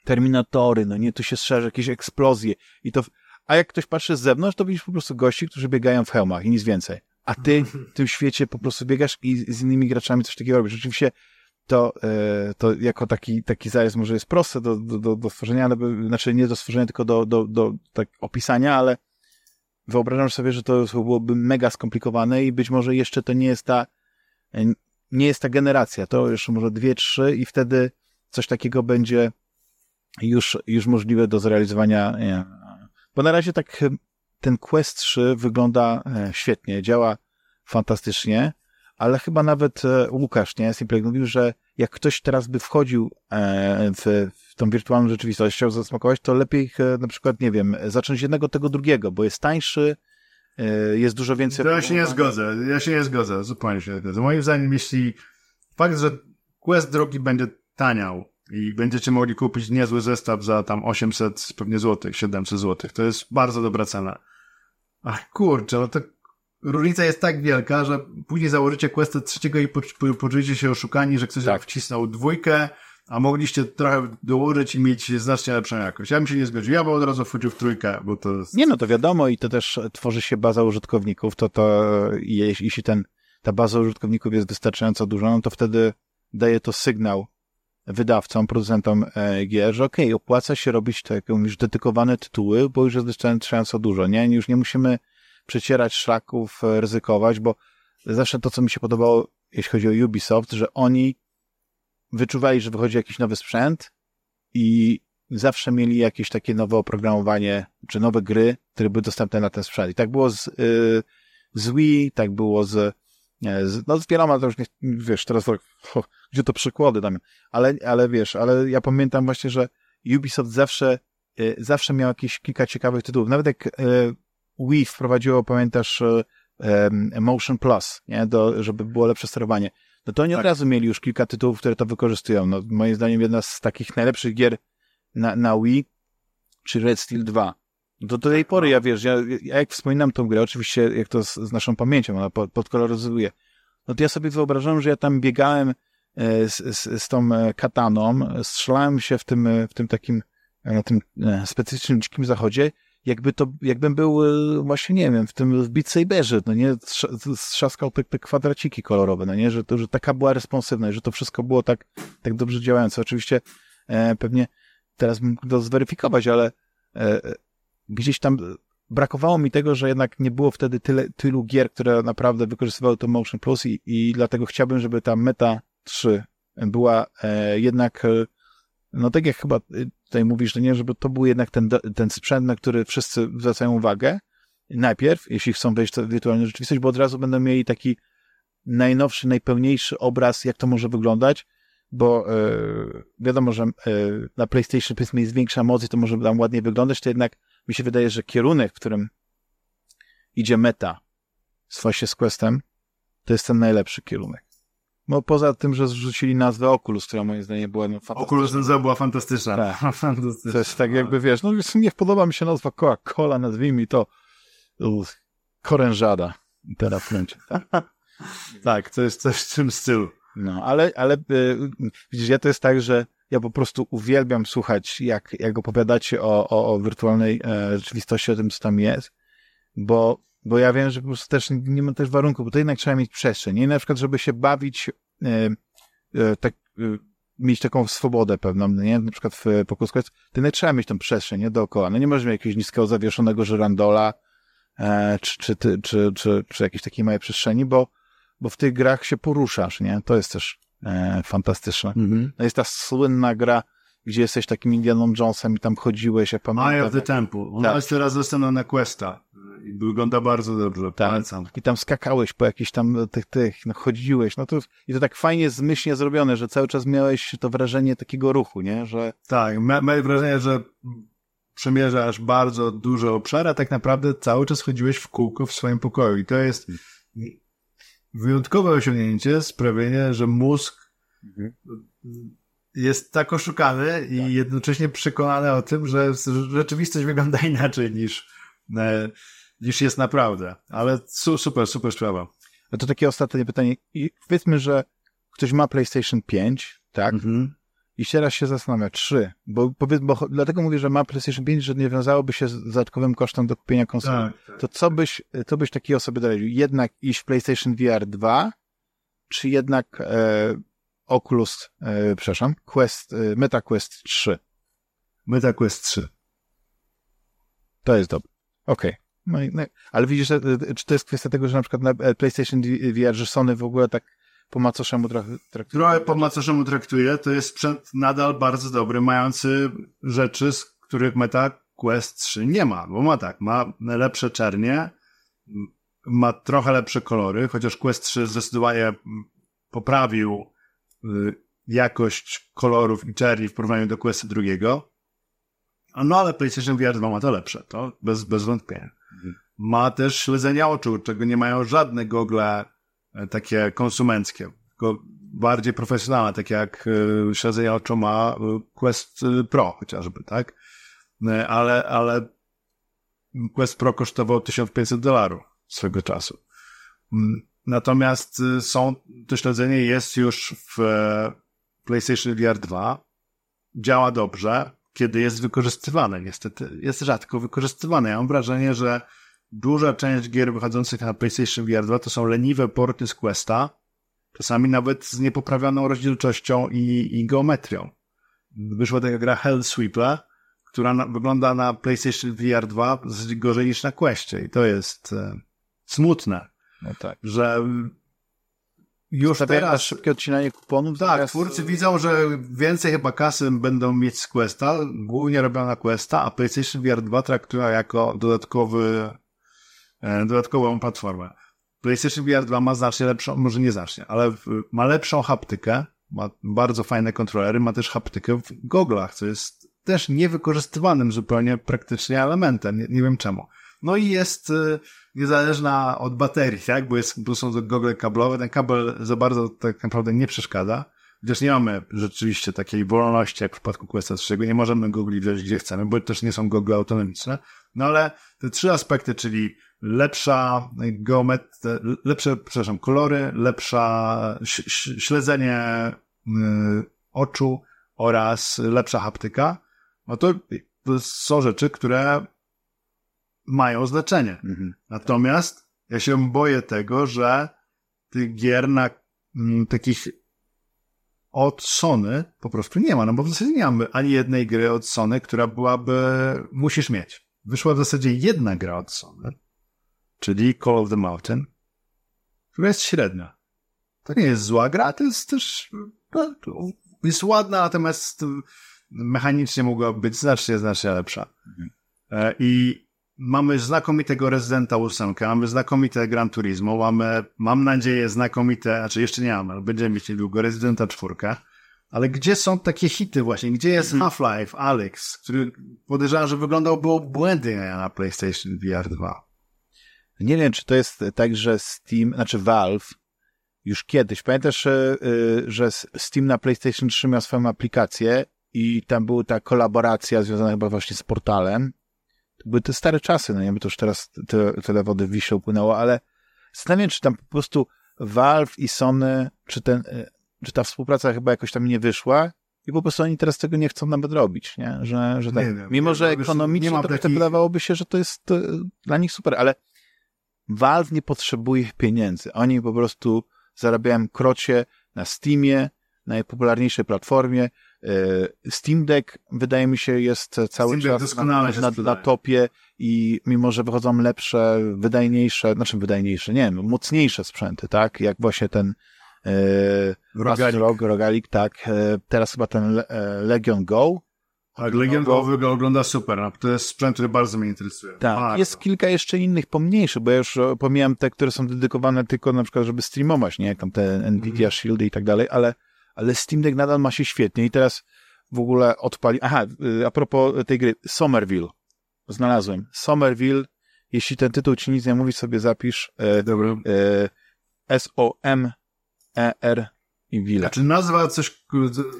terminatory, no nie, tu się strzeże jakieś eksplozje i to, a jak ktoś patrzy z zewnątrz, to widzisz po prostu gości, którzy biegają w hełmach i nic więcej. A ty w tym świecie po prostu biegasz i z innymi graczami coś takiego robisz. Oczywiście to, e, to jako taki, taki zarys może jest proste do, do, do stworzenia, ale, znaczy nie do stworzenia, tylko do, do, do tak opisania, ale wyobrażam sobie, że to byłoby mega skomplikowane i być może jeszcze to nie jest ta, nie jest ta generacja, to jeszcze może dwie, trzy i wtedy coś takiego będzie już, już możliwe do zrealizowania. Nie. Bo na razie tak ten Quest 3 wygląda e, świetnie, działa fantastycznie, ale chyba nawet e, Łukasz, nie, Simplek mówił, że jak ktoś teraz by wchodził e, w, w tą wirtualną rzeczywistość, chciał zasmakować, to lepiej na przykład, nie wiem, zacząć jednego tego drugiego, bo jest tańszy, jest dużo więcej... To ja się nie zgodzę, ja się nie zgodzę, zupełnie się nie zgodzę. Moim zdaniem, jeśli fakt, że Quest drogi będzie taniał i będziecie mogli kupić niezły zestaw za tam 800 pewnie złotych, 700 złotych, to jest bardzo dobra cena. Ach, kurczę, no to różnica jest tak wielka, że później założycie Questa trzeciego i poczujecie się oszukani, że ktoś tak. wcisnął dwójkę, a mogliście trochę dołożyć i mieć znacznie lepszą jakość. Ja bym się nie zgodził, ja bym od razu wchodził w trójkę, bo to jest... Nie no, to wiadomo i to też tworzy się baza użytkowników, to to jeśli ten, ta baza użytkowników jest wystarczająco duża, no to wtedy daje to sygnał wydawcom, producentom e, gier, że okej, okay, opłaca się robić jak mówisz, dedykowane tytuły, bo już jest wystarczająco dużo, nie? Już nie musimy przecierać szlaków, e, ryzykować, bo zawsze to, co mi się podobało, jeśli chodzi o Ubisoft, że oni wyczuwali, że wychodzi jakiś nowy sprzęt i zawsze mieli jakieś takie nowe oprogramowanie, czy nowe gry, które były dostępne na ten sprzęt. I tak było z, yy, z Wii, tak było z no z wieloma to już nie, wiesz, teraz ho, gdzie to przykłady tam, ale, ale wiesz, ale ja pamiętam właśnie, że Ubisoft zawsze, y, zawsze miał jakieś kilka ciekawych tytułów. Nawet jak y, Wii wprowadziło, pamiętasz, y, Motion Plus, nie, do, żeby było lepsze sterowanie, no to oni tak. od razu mieli już kilka tytułów, które to wykorzystują. No, moim zdaniem jedna z takich najlepszych gier na, na Wii, czy Red Steel 2 do, do tej pory ja wiesz, ja, ja jak wspominam tą grę, oczywiście jak to z, z naszą pamięcią, ona pod, podkoloryzuje, no to ja sobie wyobrażam, że ja tam biegałem e, z, z, z tą e, kataną, strzelałem się w tym, e, w tym takim, na tym specyficznym dzikim zachodzie, jakby to, jakbym był właśnie, nie wiem, w tym w Beat Saberze, no nie, strzaskał te, te kwadraciki kolorowe, no nie, że, to, że taka była responsywność, że to wszystko było tak, tak dobrze działające. Oczywiście e, pewnie teraz bym to zweryfikować, ale e, gdzieś tam brakowało mi tego, że jednak nie było wtedy tyle, tylu gier, które naprawdę wykorzystywały to Motion Plus i, i dlatego chciałbym, żeby ta Meta 3 była e, jednak, e, no tak jak chyba tutaj mówisz, że nie, żeby to był jednak ten, ten sprzęt, na który wszyscy zwracają uwagę najpierw, jeśli chcą wejść w wirtualną rzeczywistość, bo od razu będą mieli taki najnowszy, najpełniejszy obraz, jak to może wyglądać, bo e, wiadomo, że e, na PlayStation powiedzmy jest większa moc i to może tam ładnie wyglądać, to jednak mi się wydaje, że kierunek, w którym idzie meta z właśnie z Questem, to jest ten najlepszy kierunek. No poza tym, że zrzucili nazwę Oculus, która moim zdaniem była no, fantastyczna. Oculus nazwa była fantastyczna. Tak. *laughs* fantastyczna. To jest tak jakby, wiesz, no nie podoba mi się nazwa Coca-Cola, nazwijmy to korężada. Teraz kręcie. Tak? *laughs* tak, to jest coś w tym stylu. No, ale, ale y, widzisz, ja to jest tak, że ja po prostu uwielbiam słuchać, jak, jak opowiadacie o, o, o wirtualnej e, rzeczywistości, o tym, co tam jest, bo, bo ja wiem, że po prostu też nie ma też warunków, bo to jednak trzeba mieć przestrzeń. Nie na przykład, żeby się bawić, e, e, tak, e, mieć taką swobodę pewną, nie? Na przykład w Pokusku to jednak trzeba mieć tą przestrzeń, nie? Dookoła. No nie możesz mieć jakiegoś niskiego zawieszonego żyrandola, e, czy, czy, czy, czy, czy, czy jakiejś takiej małej przestrzeni, bo, bo w tych grach się poruszasz, nie? To jest też e, fantastyczne. Mm-hmm. No jest ta słynna gra, gdzie jesteś takim Indianą Jonesem i tam chodziłeś, jak pamiętam. Eye of the Temple. Ona tak. jest teraz dostępna na Questa. I wygląda bardzo dobrze, tak. polecam. I tam skakałeś po jakichś tam tych, tych, no chodziłeś, no to, i to tak fajnie zmyślnie zrobione, że cały czas miałeś to wrażenie takiego ruchu, nie, że... Tak, miałeś wrażenie, że przemierzasz bardzo duże obszary, a tak naprawdę cały czas chodziłeś w kółko w swoim pokoju. I to jest wyjątkowe osiągnięcie, sprawienie, że mózg mhm. jest tak oszukany i tak. jednocześnie przekonany o tym, że rzeczywistość wygląda inaczej niż, e, niż jest naprawdę. Ale su super, super sprawa. No to takie ostatnie pytanie. I powiedzmy, że ktoś ma PlayStation 5, tak? Mhm. I teraz się zastanawia, trzy, bo, powiedz, bo dlatego mówię, że ma PlayStation 5, że nie wiązałoby się z dodatkowym kosztem do kupienia konsoli. Tak, tak. To co byś, co byś takiej osobie doradził? Jednak iść w PlayStation VR 2, czy jednak e, Oculus, e, przepraszam, Quest, e, Meta Quest 3? Meta Quest 3. To jest dobre. Okej. Okay. No, no, ale widzisz, e, czy to jest kwestia tego, że na przykład na e, PlayStation VR, że Sony w ogóle tak po macoszemu traktuje. Trochę po macoszemu traktuje, to jest sprzęt nadal bardzo dobry, mający rzeczy, z których Meta Quest 3 nie ma, bo ma tak, ma lepsze czernie, ma trochę lepsze kolory, chociaż Quest 3 zdecydowanie poprawił y, jakość kolorów i czerni w porównaniu do Quest drugiego. No ale PlayStation VR 2 ma to lepsze, to bez, bez wątpienia. Mhm. Ma też śledzenie oczu, czego nie mają żadne gogle takie konsumenckie, tylko bardziej profesjonalne, takie jak e, śledzenie oczu ma e, Quest Pro chociażby, tak? Ale, ale Quest Pro kosztował 1500 dolarów swego czasu. Mm, natomiast są, to śledzenie jest już w PlayStation VR 2, działa dobrze, kiedy jest wykorzystywane. Niestety jest rzadko wykorzystywane. Ja mam wrażenie, że duża część gier wychodzących na PlayStation VR 2 to są leniwe porty z Questa, czasami nawet z niepoprawioną rozdzielczością i, i geometrią. Wyszła taka gra Hell Sweeper, która na, wygląda na PlayStation VR 2 gorzej niż na Questie i to jest e, smutne. No tak. Że już teraz... szybkie odcinanie kuponów. Tak, teraz... twórcy widzą, że więcej chyba kasy będą mieć z Questa, głównie robią na Questa, a PlayStation VR 2 traktują jako dodatkowy dodatkową platformę. PlayStation VR 2 ma znacznie lepszą, może nie znacznie, ale ma lepszą haptykę, ma bardzo fajne kontrolery, ma też haptykę w goglach, co jest też niewykorzystywanym zupełnie praktycznie elementem, nie, nie wiem czemu. No i jest y, niezależna od baterii, tak? Bo, jest, bo są to gogle kablowe, ten kabel za bardzo tak naprawdę nie przeszkadza. Chociaż nie mamy rzeczywiście takiej wolności jak w przypadku Questa 3, nie możemy gogli wziąć gdzie chcemy, bo też nie są gogle autonomiczne. No ale te trzy aspekty, czyli lepsza geometria, lepsze, przepraszam, kolory, lepsza śledzenie y, oczu oraz lepsza haptyka, no to, to są rzeczy, które mają znaczenie. Mhm. Natomiast ja się boję tego, że tych gier na m, takich od Sony po prostu nie ma, no bo w zasadzie nie mamy ani jednej gry od Sony, która byłaby, musisz mieć. Wyszła w zasadzie jedna gra od Sony, czyli Call of the Mountain, która jest średnia. To nie jest zła gra, to jest też, no, jest ładna, natomiast mechanicznie mogłaby być znacznie, znacznie lepsza. Mhm. E, I mamy znakomitego Residenta 8, mamy znakomite Gran Turismo, mamy, mam nadzieję, znakomite, znaczy jeszcze nie mamy, ale będziemy mieć niedługo Residenta 4. Ale gdzie są takie hity właśnie? Gdzie jest mhm. Half-Life, Alex, który podejrzewam, że wyglądał było błędnie na PlayStation VR 2. Nie wiem, czy to jest tak, że Steam, znaczy Valve już kiedyś, pamiętasz, y, że Steam na PlayStation 3 miał swoją aplikację i tam była ta kolaboracja związana chyba właśnie z portalem. To były te stare czasy, no nie wiem, to już teraz tyle, tyle wody w Wiśle upłynęło, ale zastanawiam czy tam po prostu Valve i Sony, czy ten, y, czy ta współpraca chyba jakoś tam nie wyszła i po prostu oni teraz tego nie chcą nawet robić, nie? Że, że tak. Wiem, Mimo, że ekonomicznie to takich... wydawałoby się, że to jest dla nich super, ale Valve nie potrzebuje pieniędzy. Oni po prostu zarabiają krocie na Steamie, najpopularniejszej platformie. E, Steam Deck, wydaje mi się, jest cały czas na, na, na, topie i mimo, że wychodzą lepsze, wydajniejsze, znaczy wydajniejsze, nie wiem, mocniejsze sprzęty, tak? Jak właśnie ten e, Rogalik. Rog, Rogalik, tak. E, teraz chyba ten e, Legion Go, tak, Legion Go wygląda super. No. To jest sprzęt, który bardzo mnie interesuje. Tak, bardzo. jest kilka jeszcze innych pomniejszych, bo ja już pomijam te, które są dedykowane tylko na przykład, żeby streamować, nie? Jak tam te Nvidia mm. Shieldy i tak dalej, ale, ale Steam Deck nadal ma się świetnie i teraz w ogóle odpali... Aha, y, a propos tej gry, Somerville. Znalazłem. Somerville, jeśli ten tytuł ci nic nie mówi, sobie zapisz e, Dobra. e, S-O-M-E-R i Ville. Znaczy nazwa coś,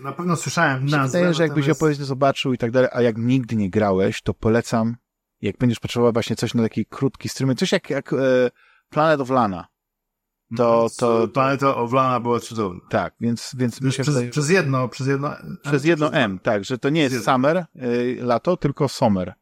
na pewno słyszałem nazwę. wydaje, że jakbyś natomiast- opowieść zobaczył i tak dalej, a jak nigdy nie grałeś, to polecam, jak będziesz potrzebował właśnie coś na taki krótki stream, coś jak, jak e, Planet of Lana. To, to, Planeta Owlana była cudowna. tak, więc, więc mi Już się przez, wydaje, przez jedno, przez jedno... przez jedno M, tak, że to nie jest summer, y, lato, tylko summer.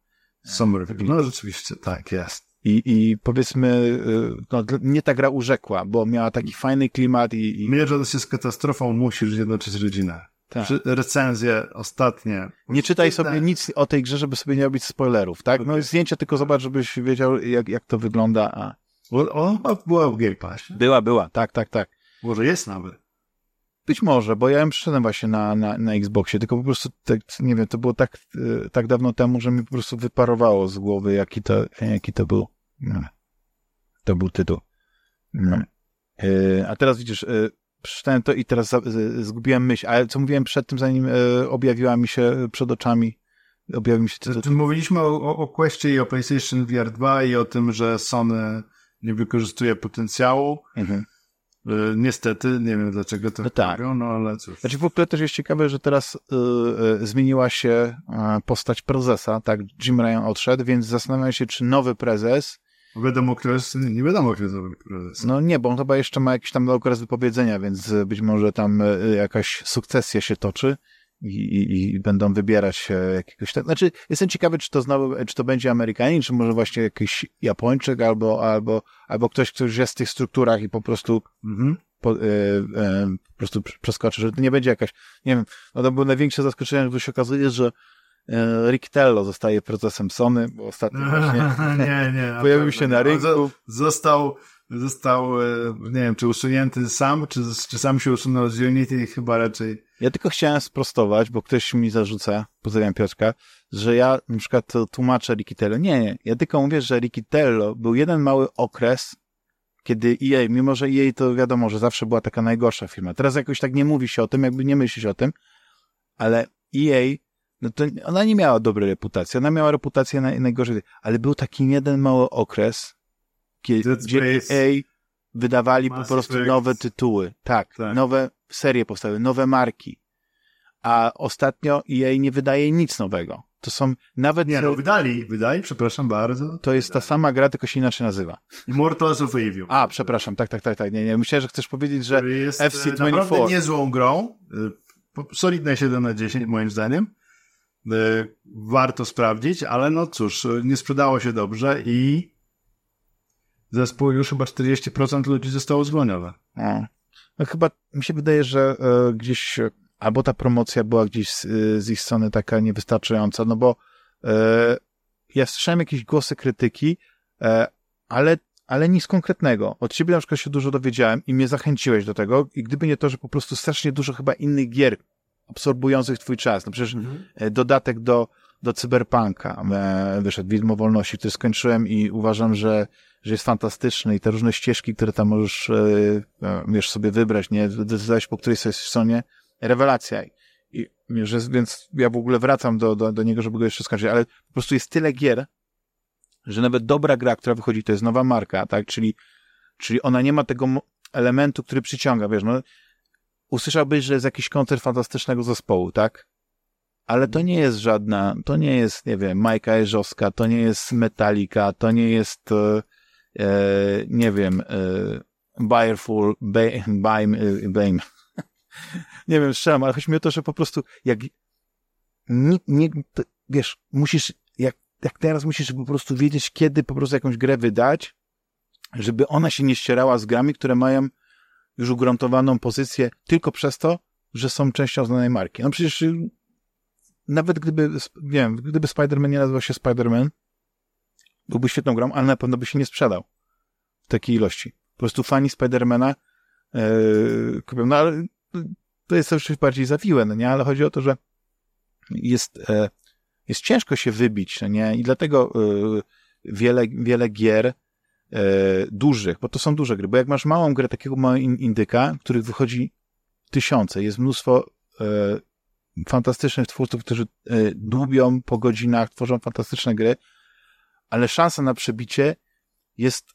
Summer. No rzeczywiście, tak, jest. I, i powiedzmy, y, no, mnie ta gra urzekła, bo miała taki fajny klimat i, i Mierząc się z katastrofą, musisz zjednoczyć rodzinę. tak. Recenzje ostatnie. Nie czytaj sobie nic o tej grze, żeby sobie nie robić spoilerów, tak? No zdjęcia tylko zobacz, żebyś wiedział, jak, jak to wygląda, a chyba była w Game Passie. była, była, tak, tak, tak. Może jest nawet. Być może, bo ja ją przyszedłem właśnie na, na, na Xboxie, tylko po prostu, tak, nie wiem, to było tak, e, tak dawno temu, że mi po prostu wyparowało z głowy, jaki to, jaki to był, to był tytuł. No. E, A teraz widzisz, e, przeczytałem to i teraz zgubiłem myśl, ale co mówiłem przed tym, zanim e, objawiła mi się przed oczami, objawił mi się tytuł. Mówiliśmy o, o, o Questie i o PlayStation VR 2 i o tym, że Sony nie wykorzystuje potencjału. Mhm. Niestety, nie wiem dlaczego to No tak. robią, no ale cóż. Znaczy w ogóle też jest ciekawe, że teraz y, y, zmieniła się e, postać prezesa, tak, Jim Ryan odszedł, więc zastanawiam się, czy nowy prezes, Wiadomo, kto jest, nie wiadomo, kto jest nowy prezes. no nie, bo on chyba jeszcze ma jakiś tam okres wypowiedzenia, więc y, być może tam y, jakaś sukcesja się toczy i, i, i będą wybierać e, jakiegoś, tak, znaczy jestem ciekawy, czy to znowu, czy to będzie Amerykanin, czy może właśnie jakiś Japończyk, albo, albo, albo ktoś, kto już jest w tych strukturach i po prostu Mhm. po, e, e, po prostu prz- przeskoczy, że to nie będzie jakaś, nie wiem, no to było największe zaskoczenie, gdy się okazuje, że e, Rick Tello zostaje prezesem Sony, bo ostatnio właśnie *laughs* nie, nie. pojawił się na rynku. Zo- Został, został, e, nie wiem, czy usunięty sam, czy, czy sam się usunął z Unity, chyba raczej. Ja tylko chciałem sprostować, bo ktoś mi zarzuca, pozdrawiam Piotrka, że ja na przykład tłumaczę Ricky Tello. Nie, nie. Ja tylko mówię, że Ricky Tello był jeden mały okres, kiedy EA, mimo że EA to wiadomo, że zawsze była taka najgorsza firma. Teraz jakoś tak nie mówi się o tym, jakby nie myśli się o tym, ale EA, no to ona nie miała dobrej reputacji. Ona miała reputację naj, najgorzej, ale był taki jeden mały okres, kiedy. EA wydawali po prostu Effect. nowe tytuły. Tak, Tak. nowe serie powstały, nowe marki. A ostatnio EA nie wydaje nic nowego. To są nawet, Nie, no wydali, wydali, przepraszam bardzo. to jest ta sama gra, tylko się inaczej nazywa. Immortals of Evil. A, przepraszam, tak, tak, tak, tak, nie, nie, myślałem, że chcesz powiedzieć, że który jest FC24. e, naprawdę niezłą grą. E, Solidne 7 na 10 moim zdaniem. E, Warto sprawdzić, ale no cóż, e, nie sprzedało się dobrze i zespół już chyba 40% ludzi zostało zwolnione. O. No chyba mi się wydaje, że e, gdzieś albo ta promocja była gdzieś z, z ich strony taka niewystarczająca, no bo ja słyszałem jakieś głosy krytyki, ale, ale nic konkretnego. Od ciebie na przykład się dużo dowiedziałem i mnie zachęciłeś do tego i gdyby nie to, że po prostu strasznie dużo chyba innych gier absorbujących twój czas. No przecież e, dodatek do, do Cyberpunka e, wyszedł, Widmo Wolności, który skończyłem i uważam, że, że jest fantastyczny i te różne ścieżki, które tam możesz, e, wiesz, sobie wybrać, nie, decydować po której sobie stronie, rewelacja. I, że, więc ja w ogóle wracam do, do, do niego, żeby go jeszcze skończyć, ale po prostu jest tyle gier, że nawet dobra gra, która wychodzi, to jest nowa marka, tak, czyli, czyli ona nie ma tego elementu, który przyciąga, wiesz, no, usłyszałbyś, że jest jakiś koncert fantastycznego zespołu, tak? Ale to nie jest żadna, to nie jest, nie wiem, Majka Jeżowska, to nie jest Metallica, to nie jest, e, e, nie wiem, e, Bayerful, Baim, Baim. *laughs* nie wiem, strzelam, ale chodzi mi o to, że po prostu jak nie, nie, to, wiesz, musisz, jak, jak teraz musisz po prostu wiedzieć, kiedy po prostu jakąś grę wydać, żeby ona się nie ścierała z grami, które mają już ugruntowaną pozycję tylko przez to, że są częścią znanej marki. No przecież y, nawet gdyby, nie wiem, gdyby Spider-Man nie nazywał się Spider-Man, byłby świetną grą, ale na pewno by się nie sprzedał w takiej ilości. Po prostu fani Spidermana yy, kupią. No ale to jest już bardziej zawiłe, no nie? Ale chodzi o to, że jest, e, jest ciężko się wybić, no nie? I dlatego e, wiele, wiele gier e, dużych, bo to są duże gry, bo jak masz małą grę, takiego małego in- indyka, których wychodzi tysiące, jest mnóstwo e, fantastycznych twórców, którzy y, dłubią po godzinach, tworzą fantastyczne gry, ale szansa na przebicie jest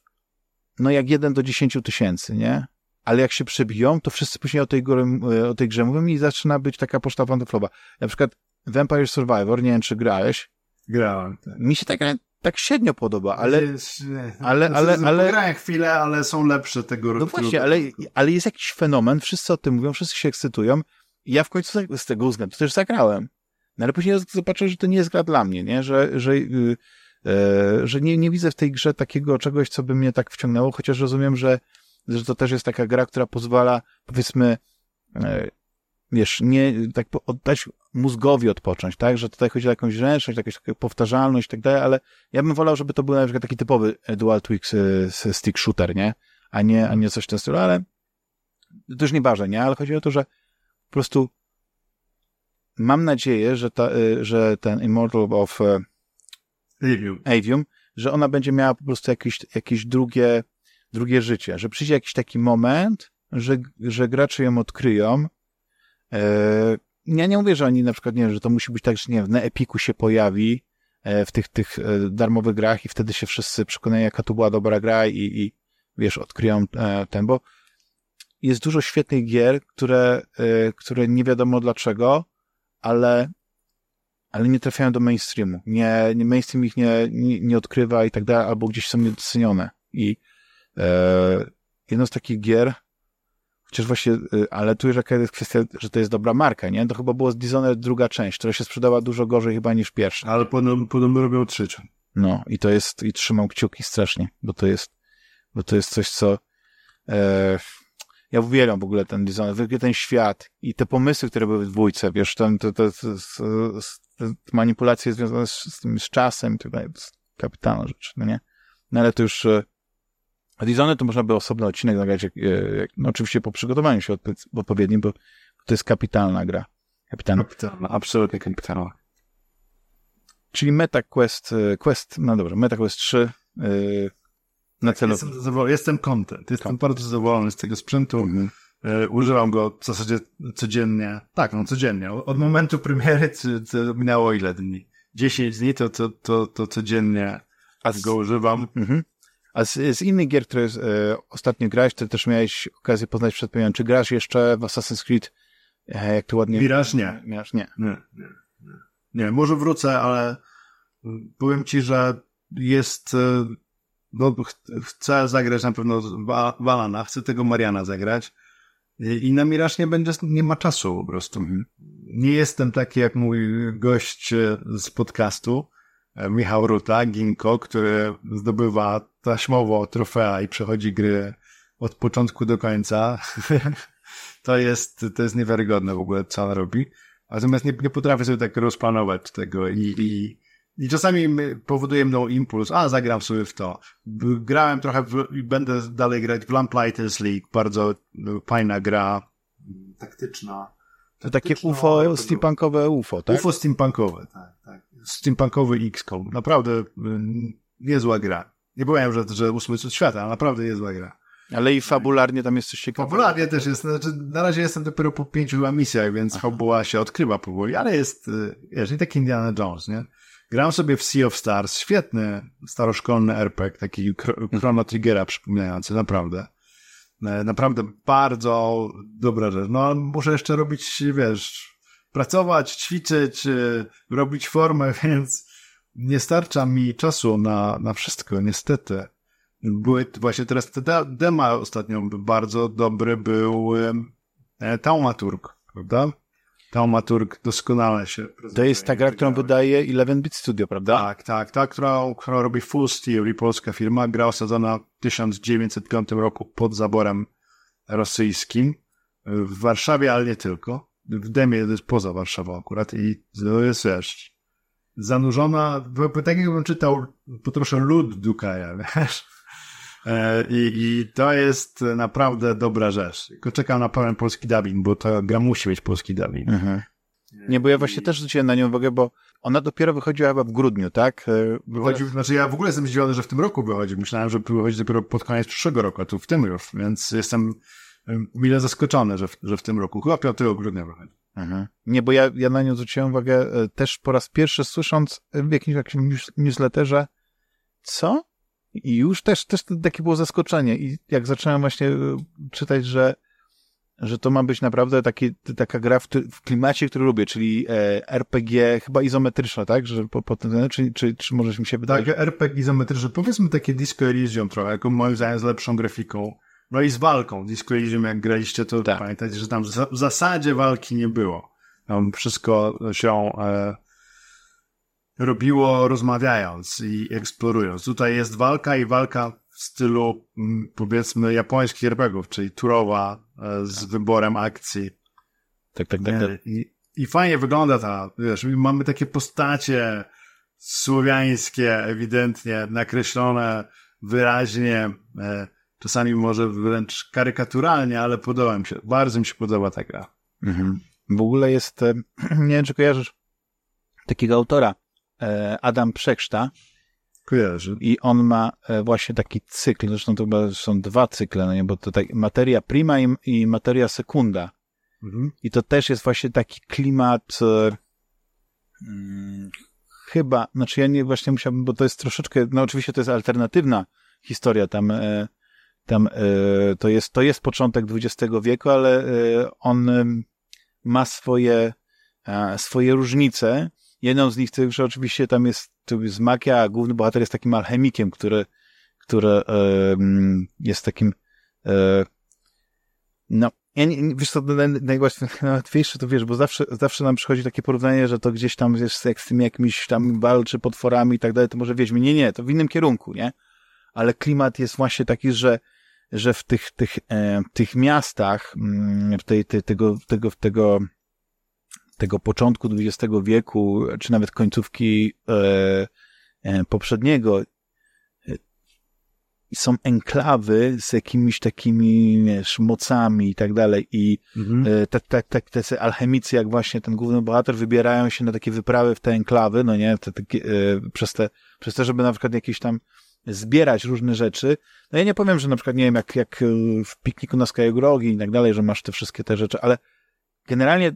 no jak jeden do dziesięciu tysięcy, nie? Ale jak się przebiją, to wszyscy później o tej, góry, o tej grze mówią i zaczyna być taka poczta pantoflowa. Na przykład Vampire Survivor, nie wiem czy grałeś. Grałem. Tak. Mi się tak, tak średnio podoba, ale... Jest, ale, ale, ale... Grałem chwilę, ale są lepsze tego No właśnie, ale, ale jest jakiś fenomen, wszyscy o tym mówią, wszyscy się ekscytują i ja w końcu z tego względu też zagrałem. No ale później zobaczyłem, że to nie jest gra dla mnie, nie? Że, że, yy, yy, że nie, nie widzę w tej grze takiego czegoś, co by mnie tak wciągnęło, chociaż rozumiem, że, że to też jest taka gra, która pozwala, powiedzmy, yy, wiesz, nie, tak oddać mózgowi odpocząć, tak? Że tutaj chodzi o jakąś zręczność, jakąś powtarzalność i tak dalej, ale ja bym wolał, żeby to był na przykład taki typowy dual twix stick shooter, nie? A nie, a nie coś w tym stylu, ale to już nieważne, nie? Ale chodzi o to, że po prostu mam nadzieję, że, ta, że ten Immortal of Avium. Avium, że ona będzie miała po prostu jakieś, jakieś drugie, drugie życie, że przyjdzie jakiś taki moment, że, że gracze ją odkryją. Ja nie mówię, że oni na przykład, nie wiem, że to musi być tak, że nie wiem, na Epiku się pojawi w tych, tych darmowych grach i wtedy się wszyscy przekonają, jaka to była dobra gra i, i wiesz, odkryją ten, bo jest dużo świetnych gier, które, które nie wiadomo dlaczego, ale, ale nie trafiają do mainstreamu. Nie, nie mainstream ich nie, nie, nie odkrywa i tak dalej, albo gdzieś są niedocenione. I e, jedną z takich gier, chociaż właśnie, ale tu jaka jest kwestia, że to jest dobra marka, nie? To chyba było z Dishonored druga część, która się sprzedała dużo gorzej chyba niż pierwsza. Ale podobno, podobno robią trzecią. No, i to jest, i trzymam kciuki strasznie, bo to jest, bo to jest coś, co e, ja uwielbiam w ogóle ten ogóle ten świat i te pomysły, które były w dwójce, wiesz, tam te, te, te, te manipulacje związane z, z, tym, z czasem, to jest kapitalna rzecz, no nie? No ale to już Dishonored to można by osobny odcinek nagrać, jak, jak, no oczywiście po przygotowaniu się odpowiednim, bo to jest kapitalna gra. Kapitalna. Kapitalna, absolutnie kapitalna. Czyli MetaQuest, Quest, no dobrze, MetaQuest 3, yy, na celu. Jestem, zadowolony, jestem content. Jestem tak. bardzo zadowolony z tego sprzętu. Mhm. E, używam go w zasadzie codziennie. Tak, no codziennie. Od momentu premiery to, to minęło ile dni? 10 dni to, to, to, to codziennie A z, go używam. Mhm. A z, z innych gier, które e, ostatnio grałeś, to też miałeś okazję poznać przed premierą. Czy grasz jeszcze w Assassin's Creed? E, jak to ładnie... Miraż nie. Nie. Nie, nie, nie. Nie, może wrócę, ale powiem ci, że jest no, ch chcę zagrać na pewno Walana, chcę tego Mariana zagrać i na Miraż nie będzie, nie ma czasu po prostu. Mhm. Nie jestem taki jak mój gość e, z podcastu, e, Michał Ruta, Ginko, który zdobywa taśmowo trofea i przechodzi gry od początku do końca. *laughs* to jest, to jest niewiarygodne w ogóle, co on robi. Natomiast nie, nie potrafię sobie tak rozplanować tego i, i i czasami powoduje mną impuls, a zagram sobie w to. Grałem trochę w, i będę dalej grać w Lamplighters League, bardzo fajna gra, taktyczna. To takie UFO, steampunkowe UFO, tak? UFO steampunkowe, tak, tak. Steampunkowy XCOM. Naprawdę y, niezła gra. Nie powiem, że, że ósmy cud świata, ale naprawdę niezła gra. Ale i fabularnie tam jest coś ciekawego. Fabularnie też jest, znaczy na razie jestem dopiero po pięciu chyba misjach, więc Aha. fabuła się odkrywa powoli, ale jest, y, wiesz, nie taki Indiana Jones, nie? Gram sobie w Sea of Stars, świetny, staroszkolny RPG, taki Chrono Triggera przypominający, naprawdę. E, naprawdę bardzo dobra rzecz. No, muszę jeszcze robić, wiesz, pracować, ćwiczyć, e, robić formę, *laughs* więc nie starcza mi czasu na, na wszystko, niestety. Były właśnie teraz te dema ostatnio bardzo dobry był e, Taumaturg, prawda? Taumaturg doskonale się prezentuje. To jest ta gra, którą wydaje 11-bit Studio, prawda? Tak, tak, ta, którą, którą robi Full Steel, polska firma. Gra osadzona w 1905 roku pod zaborem rosyjskim w Warszawie, ale nie tylko. W Demie to jest poza Warszawą akurat i to jest, wiesz, zanurzona, tak jakbym czytał po trosze lud Dukaja, *laughs* wiesz? E, I, I to jest naprawdę dobra rzecz. Tylko czekam na pełen polski dubbing, bo ta gra musi mieć polski dubbing. Mhm. Nie, bo ja właśnie I... też zwróciłem na nią uwagę, bo ona dopiero wychodziła chyba w grudniu, tak? E, wychodzi, znaczy ja w ogóle jestem zdziwiony, że w tym roku wychodzi. Myślałem, że wychodzi dopiero pod koniec przyszłego roku, a tu w tym już, więc jestem mile zaskoczony, że w, że w tym roku. Chyba 5 grudnia wychodzi. Mhm. Nie, bo ja, ja na nią zwróciłem uwagę e, też po raz pierwszy słysząc w jakimś, jakimś newsletterze, co? I już też, też takie było zaskoczenie. I jak zacząłem właśnie e, czytać, że, że to ma być naprawdę taki, taka gra w, w klimacie, który lubię, czyli e, RPG chyba izometryczne, tak? Że po, po tym, czy, czy, czy możesz mi się wydaje? Tak, RPG izometryczne. Powiedzmy takie Disco Elysium trochę, jako moim zdaniem z lepszą grafiką. No i z walką. Disco Elysium, jak graliście, to tak. pamiętajcie, że tam w zasadzie walki nie było. Tam wszystko się e, robiło rozmawiając i eksplorując. Tutaj jest walka i walka w stylu, mm, powiedzmy, japońskich RPGów, czyli turowa e, z tak. wyborem akcji. Tak, tak, tak. tak. I, I fajnie wygląda ta, wiesz, mamy takie postacie słowiańskie, ewidentnie nakreślone wyraźnie, e, czasami może wręcz karykaturalnie, ale podoba mi się, bardzo mi się podoba ta gra. Mhm. W ogóle jest, e, *clears throat* nie wiem czy kojarzysz takiego autora, e, Adam Przekrzta. Kojarzy. I on ma e, właśnie taki cykl, zresztą to chyba są dwa cykle, no nie, bo to tak, materia prima i, i materia sekunda. Mhm. I to też jest właśnie taki klimat hmm, chyba, znaczy ja nie właśnie musiałbym, bo to jest troszeczkę, no oczywiście to jest alternatywna historia tam, tam to jest, to jest początek XX wieku, ale on ma swoje, swoje różnice. Jedną z nich to już oczywiście tam jest, to jest magia, a główny bohater jest takim alchemikiem, który, który jest takim e, no, ja nie, wiesz co, *laughs* najłatwiejsze to wiesz, bo zawsze, zawsze nam przychodzi takie porównanie, że to gdzieś tam jest jak z tym jakimiś tam walczy potworami i tak dalej, to może wiedźmy. Nie, nie, to w innym kierunku, nie? Ale klimat jest właśnie taki, że że w tych, tych, e, tych miastach, mm, w tej, tej, tego, tego, tego, tego początku XX wieku, czy nawet końcówki e, e, poprzedniego, są enklawy z jakimiś takimi wiesz, mocami i tak dalej i mhm. tak, tak, tak, tacy alchemicy jak właśnie ten główny bohater wybierają się na takie wyprawy w te enklawy, no nie, te, takie, przez te, przez te, żeby na przykład jakieś tam zbierać różne rzeczy. No ja nie powiem, że na przykład, nie wiem, jak, jak w pikniku na Grogi i tak dalej, że masz te wszystkie te rzeczy, ale generalnie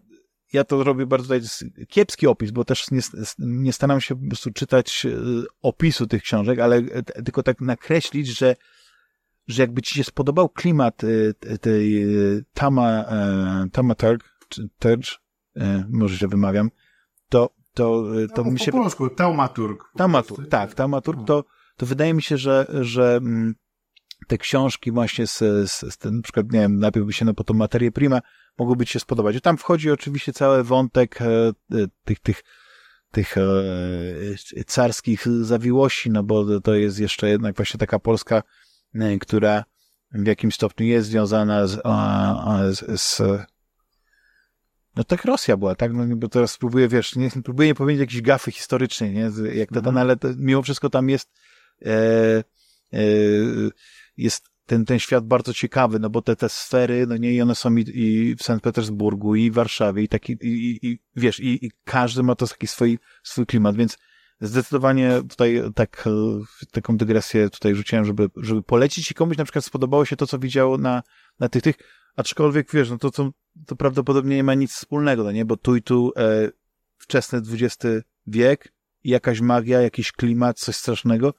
ja to robię bardzo tutaj kiepski opis, bo też nie, nie staram się po prostu czytać e, opisu tych książek, ale e, tylko tak nakreślić, że, że jakby ci się spodobał klimat e, tej Tama, Tama Turk, czy Turge, może się wymawiam, to, to, to no, mi się... Po polsku, Taumaturg. Taumaturg, tak, Taumaturg to, to wydaje mi się, że, że mm, te książki właśnie z, z, z ten, na przykład, nie wiem, najpierw by się no po tą materię prima mogłyby ci się spodobać. I tam wchodzi oczywiście cały wątek e, e, tych, tych, tych e, carskich zawiłości, no bo to jest jeszcze jednak właśnie taka Polska, e, która w jakimś stopniu jest związana z, a, a, z, z no tak Rosja była, tak? No bo teraz próbuję, wiesz, nie, próbuję nie powiedzieć jakiejś gafy historycznej, nie? Jak to, mhm. ale to, mimo wszystko tam jest e, e, jest ten, ten świat bardzo ciekawy, no bo te, te sfery, no nie, i one są i, i w Sankt Petersburgu, i w Warszawie, i taki, i, i wiesz, i, i każdy ma to taki swój, swój klimat, więc zdecydowanie tutaj tak, e, taką dygresję tutaj rzuciłem, żeby, żeby polecić i komuś na przykład spodobało się to, co widziało na, na tych, tych, aczkolwiek wiesz, no to, to, to prawdopodobnie nie ma nic wspólnego, no nie, bo tu i tu e, wczesny XX wiek, jakaś magia, jakiś klimat, coś strasznego,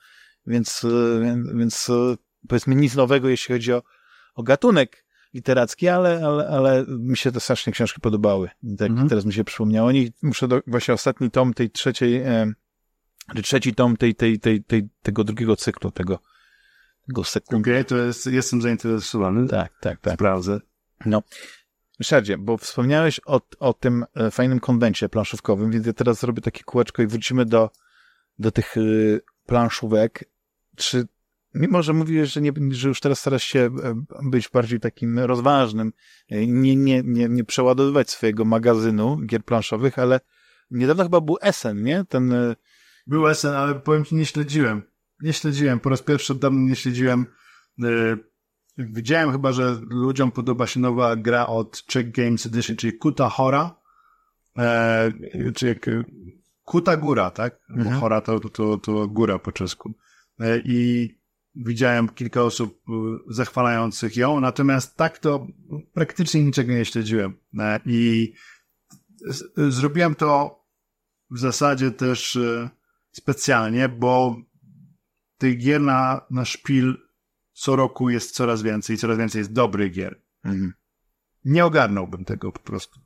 więc, e, więc e, powiedzmy nic nowego, jeśli chodzi o, o gatunek literacki, ale, ale, ale mi się te strasznie książki podobały. Tak mhm. teraz mi się przypomniało. Oni, muszę do, właśnie ostatni tom tej trzeciej, e, trzeci tom tej, tej, tej, tej, tego drugiego cyklu, tego, tego sekundy. Okej, okay, to jest, jestem zainteresowany. Tak, tak, tak. Sprawdzę. No. Ryszardzie, bo wspomniałeś o, o tym e, fajnym konwencie planszówkowym, więc ja teraz zrobię takie kółeczko i wrócimy do, do tych planszówek. Czy mimo, że mówiłeś, że, nie, że już teraz starasz się e, być bardziej takim rozważnym, e, nie, nie, nie, nie przeładowywać swojego magazynu gier planszowych, ale niedawno chyba był Essen, nie? Ten... E, był Essen, ale powiem ci, nie śledziłem. Nie śledziłem. Po raz pierwszy od dawna nie śledziłem. Widziałem chyba, że ludziom podoba się nowa gra od Czech Games Edition, czyli Kuta Hora. E, czy jak Kuta Góra, tak? Mhm. Bo Hora to, to, to, to góra po czesku. E, I widziałem kilka osób y, zachwalających ją, natomiast tak to praktycznie niczego nie śledziłem. E, I zrobiłem to w zasadzie też e, specjalnie, bo tych gier na, na szpil co roku jest coraz więcej, coraz więcej jest dobrych gier. Mhm. Nie ogarnąłbym tego po prostu.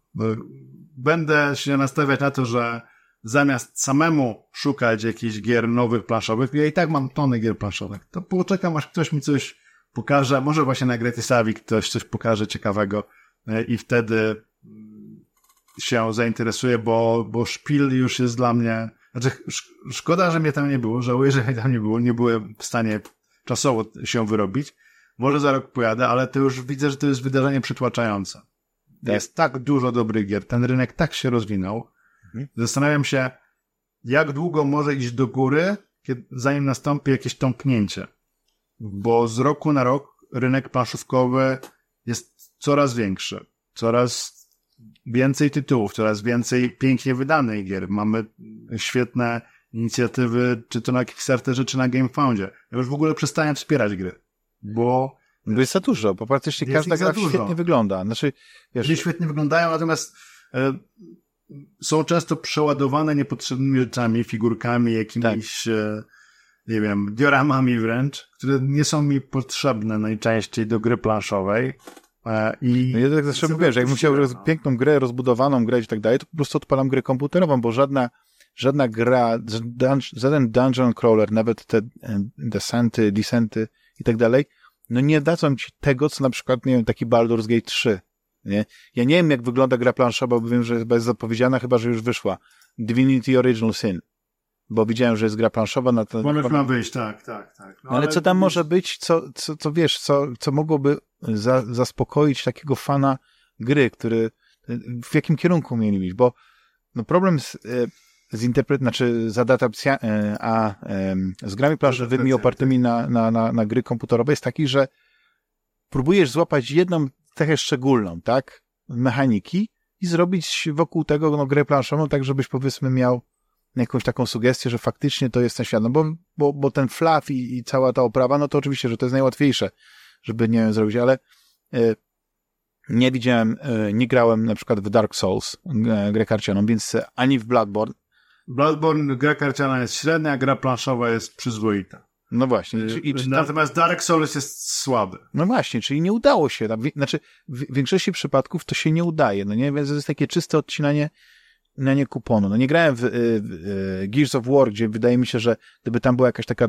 Będę się nastawiać na to, że zamiast samemu szukać jakichś gier nowych planszowych, ja i tak mam tony gier planszowych, to poczekam aż ktoś mi coś pokaże, może właśnie na Grety Savik ktoś coś pokaże ciekawego e, i wtedy mm, się zainteresuje, bo, bo szpil już jest dla mnie, znaczy szkoda, że mnie tam nie było, żałuję, że mnie tam nie było, nie byłem w stanie czasowo się wyrobić. Może za rok pojadę, ale to już widzę, że to jest wydarzenie przytłaczające. Tak. Jest tak dużo dobrych gier, ten rynek tak się rozwinął. Mhm. Zastanawiam się, jak długo może iść do góry, kiedy, zanim nastąpi jakieś tąpnięcie. Bo z roku na rok rynek planszówkowy jest coraz większy. Coraz więcej tytułów, coraz więcej pięknie wydanych gier. Mamy świetne inicjatywy, czy to na Kickstarterze, czy na GameFoundzie. Ja już w ogóle przestałem wspierać gry, bo... Bo jest za dużo, bo praktycznie każda gra świetnie wygląda. Znaczy, wiesz... Gry świetnie wyglądają, natomiast e, są często przeładowane niepotrzebnymi rzeczami, figurkami, jakimiś, tak. e, nie wiem, dioramami wręcz, które nie są mi potrzebne najczęściej do gry planszowej. E, I no ja tak zawsze mówię, że jakbym chciał piękną grę, rozbudowaną grę i tak dalej, to po prostu odpalam grę komputerową, bo żadna żadna gra, żaden dungeon crawler, nawet te descenty, descenty i tak dalej, no nie dadzą ci tego, co na przykład, nie wiem, taki Baldur's Gate 3, nie? Ja nie wiem, jak wygląda gra planszowa, bo wiem, że chyba jest zapowiedziana, chyba, że już wyszła. Divinity Original Sin. Bo widziałem, że jest gra planszowa na to. Może ma wyjść, tak, tak, tak. No, ale, ale, co tam wiesz... może być, co, co, co wiesz, co, co mogłoby za, zaspokoić takiego fana gry, który w jakim kierunku mieli iść, bo no problem z, e, z interpret, znaczy z adaptacją, e, a z grami planszowymi opartymi na, na, na, na gry komputerowe jest taki, że próbujesz złapać jedną cechę szczególną, tak? Mechaniki i zrobić wokół tego no, grę planszową, tak żebyś powiedzmy miał jakąś taką sugestię, że faktycznie to jest ten świat. No bo, bo, bo ten flaw i, i cała ta oprawa, no to oczywiście, że to jest najłatwiejsze, żeby nie wiem zrobić, ale y, nie widziałem, y, nie grałem na przykład w Dark Souls, y, grę karcianą, więc ani w Bloodborne. Bloodborne, gra karciana jest średnia, gra planszowa jest przyzwoita. No właśnie. Czy, i, czy tam... Natomiast Dark Souls jest słaby. No właśnie, czyli nie udało się. Znaczy, w większości przypadków to się nie udaje. No nie, więc to jest takie czyste odcinanie na nie kuponu. No nie grałem w, w, w Gears of War, gdzie wydaje mi się, że gdyby tam była jakaś taka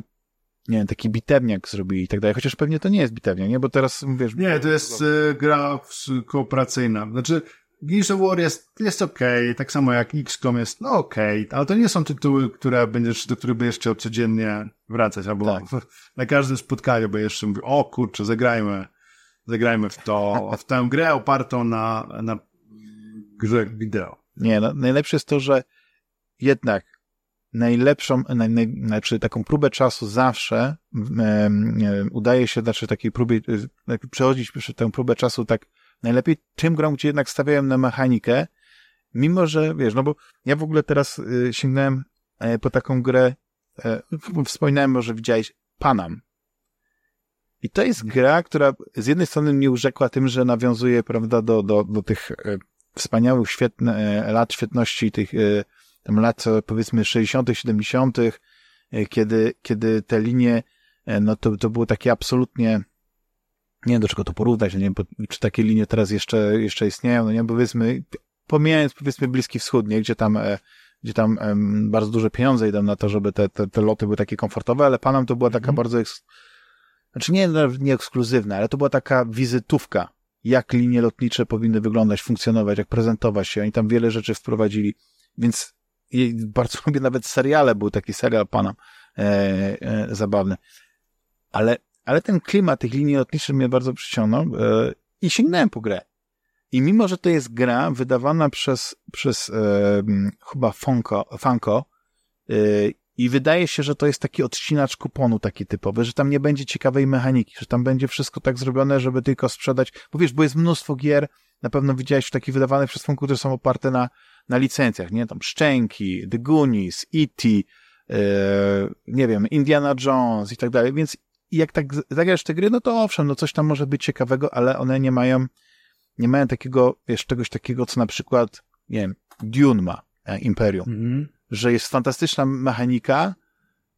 nie wiem, taki bitewniak zrobili i tak dalej, chociaż pewnie to nie jest bitewniak, nie? Bo teraz, wiesz... Nie, to jest y, gra kooperacyjna. Znaczy, Gears of War jest, jest okej, okay, tak samo jak XCOM jest no okej, okay, ale to nie są tytuły, które będziesz, do których będziesz chciał codziennie wracać, albo tak. *laughs* na każdym spotkaniu będziesz jeszcze mówił, o kurczę, zagrajmy, zagrajmy w to, w tę grę opartą na, na grze wideo. Nie, no, najlepsze jest to, że jednak najlepszą, naj, naj, znaczy taką próbę czasu zawsze e, e, udaje się, znaczy takiej próbie, e, przechodzić przez tę próbę czasu tak najlepiej tym grom, gdzie jednak stawiałem na mechanikę, mimo że, wiesz, no bo ja w ogóle teraz y, sięgnąłem y, po taką grę, y, wspominałem, może widziałeś, Panam. I to jest gra, która z jednej strony mnie urzekła tym, że nawiązuje, prawda, do, do, do tych wspaniałych świetne, lat świetności tych tam lat, powiedzmy, 60., 70., kiedy, kiedy te linie, no to, to było takie absolutnie nie wiem do czego to porównać, no nie wiem, czy takie linie teraz jeszcze, jeszcze istnieją, no nie, powiedzmy, pomijając powiedzmy Bliski Wschód, nie, gdzie tam, e, gdzie tam bardzo duże pieniądze idą na to, żeby te, te, te loty były takie komfortowe, ale Panam to była taka mm. bardzo, eks... znaczy nie, no, nie ekskluzywna, ale to była taka wizytówka, jak linie lotnicze powinny wyglądać, funkcjonować, jak prezentować się. Oni tam wiele rzeczy wprowadzili, więc bardzo *laughs* lubię nawet seriale, był taki serial Panam e, e, zabawny. Ale ale ten klimat tych linii lotniczych mnie bardzo przyciągnął e, i sięgnąłem po grę. I mimo, że to jest gra wydawana przez, przez e, chyba Funko, Funko e, i wydaje się, że to jest taki odcinacz kuponu taki typowy, że tam nie będzie ciekawej mechaniki, że tam będzie wszystko tak zrobione, żeby tylko sprzedać, bo wiesz, bo jest mnóstwo gier, na pewno widziałeś takich wydawanych przez Funko, które są oparte na, na licencjach, nie? Tam Szczęki, The Goonies, E.T., yy, nie wiem, Indiana Jones i tak dalej, więc i jak tak zagrasz te gry, no to owszem, no coś tam może być ciekawego, ale one nie mają, nie mają takiego, wiesz, czegoś takiego, co na przykład nie wiem, Dune ma, e, Imperium, Mhm. że jest fantastyczna mechanika,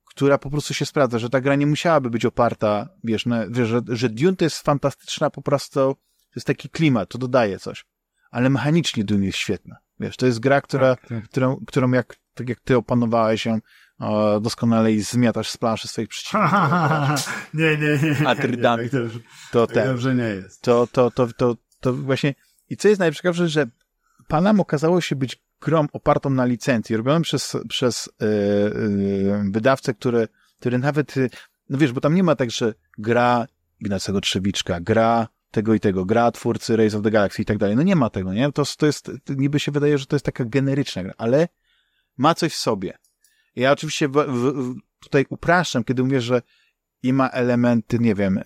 która po prostu się sprawdza, że ta gra nie musiałaby być oparta, wiesz, na, wiesz że, że Dune to jest fantastyczna po prostu, to jest taki klimat, to dodaje coś. Ale mechanicznie Dune jest świetna. Wiesz, to jest gra, która, Tak, tak. którą, którą jak, tak jak ty opanowałeś ją o, doskonale i zmiatasz z planszy swoich przeciwników, *laughs* nie, nie, nie. A Tridami. Nie, tak dobrze- to tak ten, dobrze nie jest. to, to, to, to, to właśnie, i co jest najciekawsze, że Panam okazało się być grą opartą na licencji, robioną przez, przez yy, yy, wydawcę, który, który nawet, yy, no wiesz, bo tam nie ma tak, że gra Ignacego Trzewiczka, gra tego i tego, gra twórcy Race of the Galaxy i tak dalej. No nie ma tego, nie? To, to jest, to niby się wydaje, że to jest taka generyczna gra, ale ma coś w sobie. Ja oczywiście w, w, tutaj upraszczam, kiedy mówię, że i ma elementy, nie wiem, e,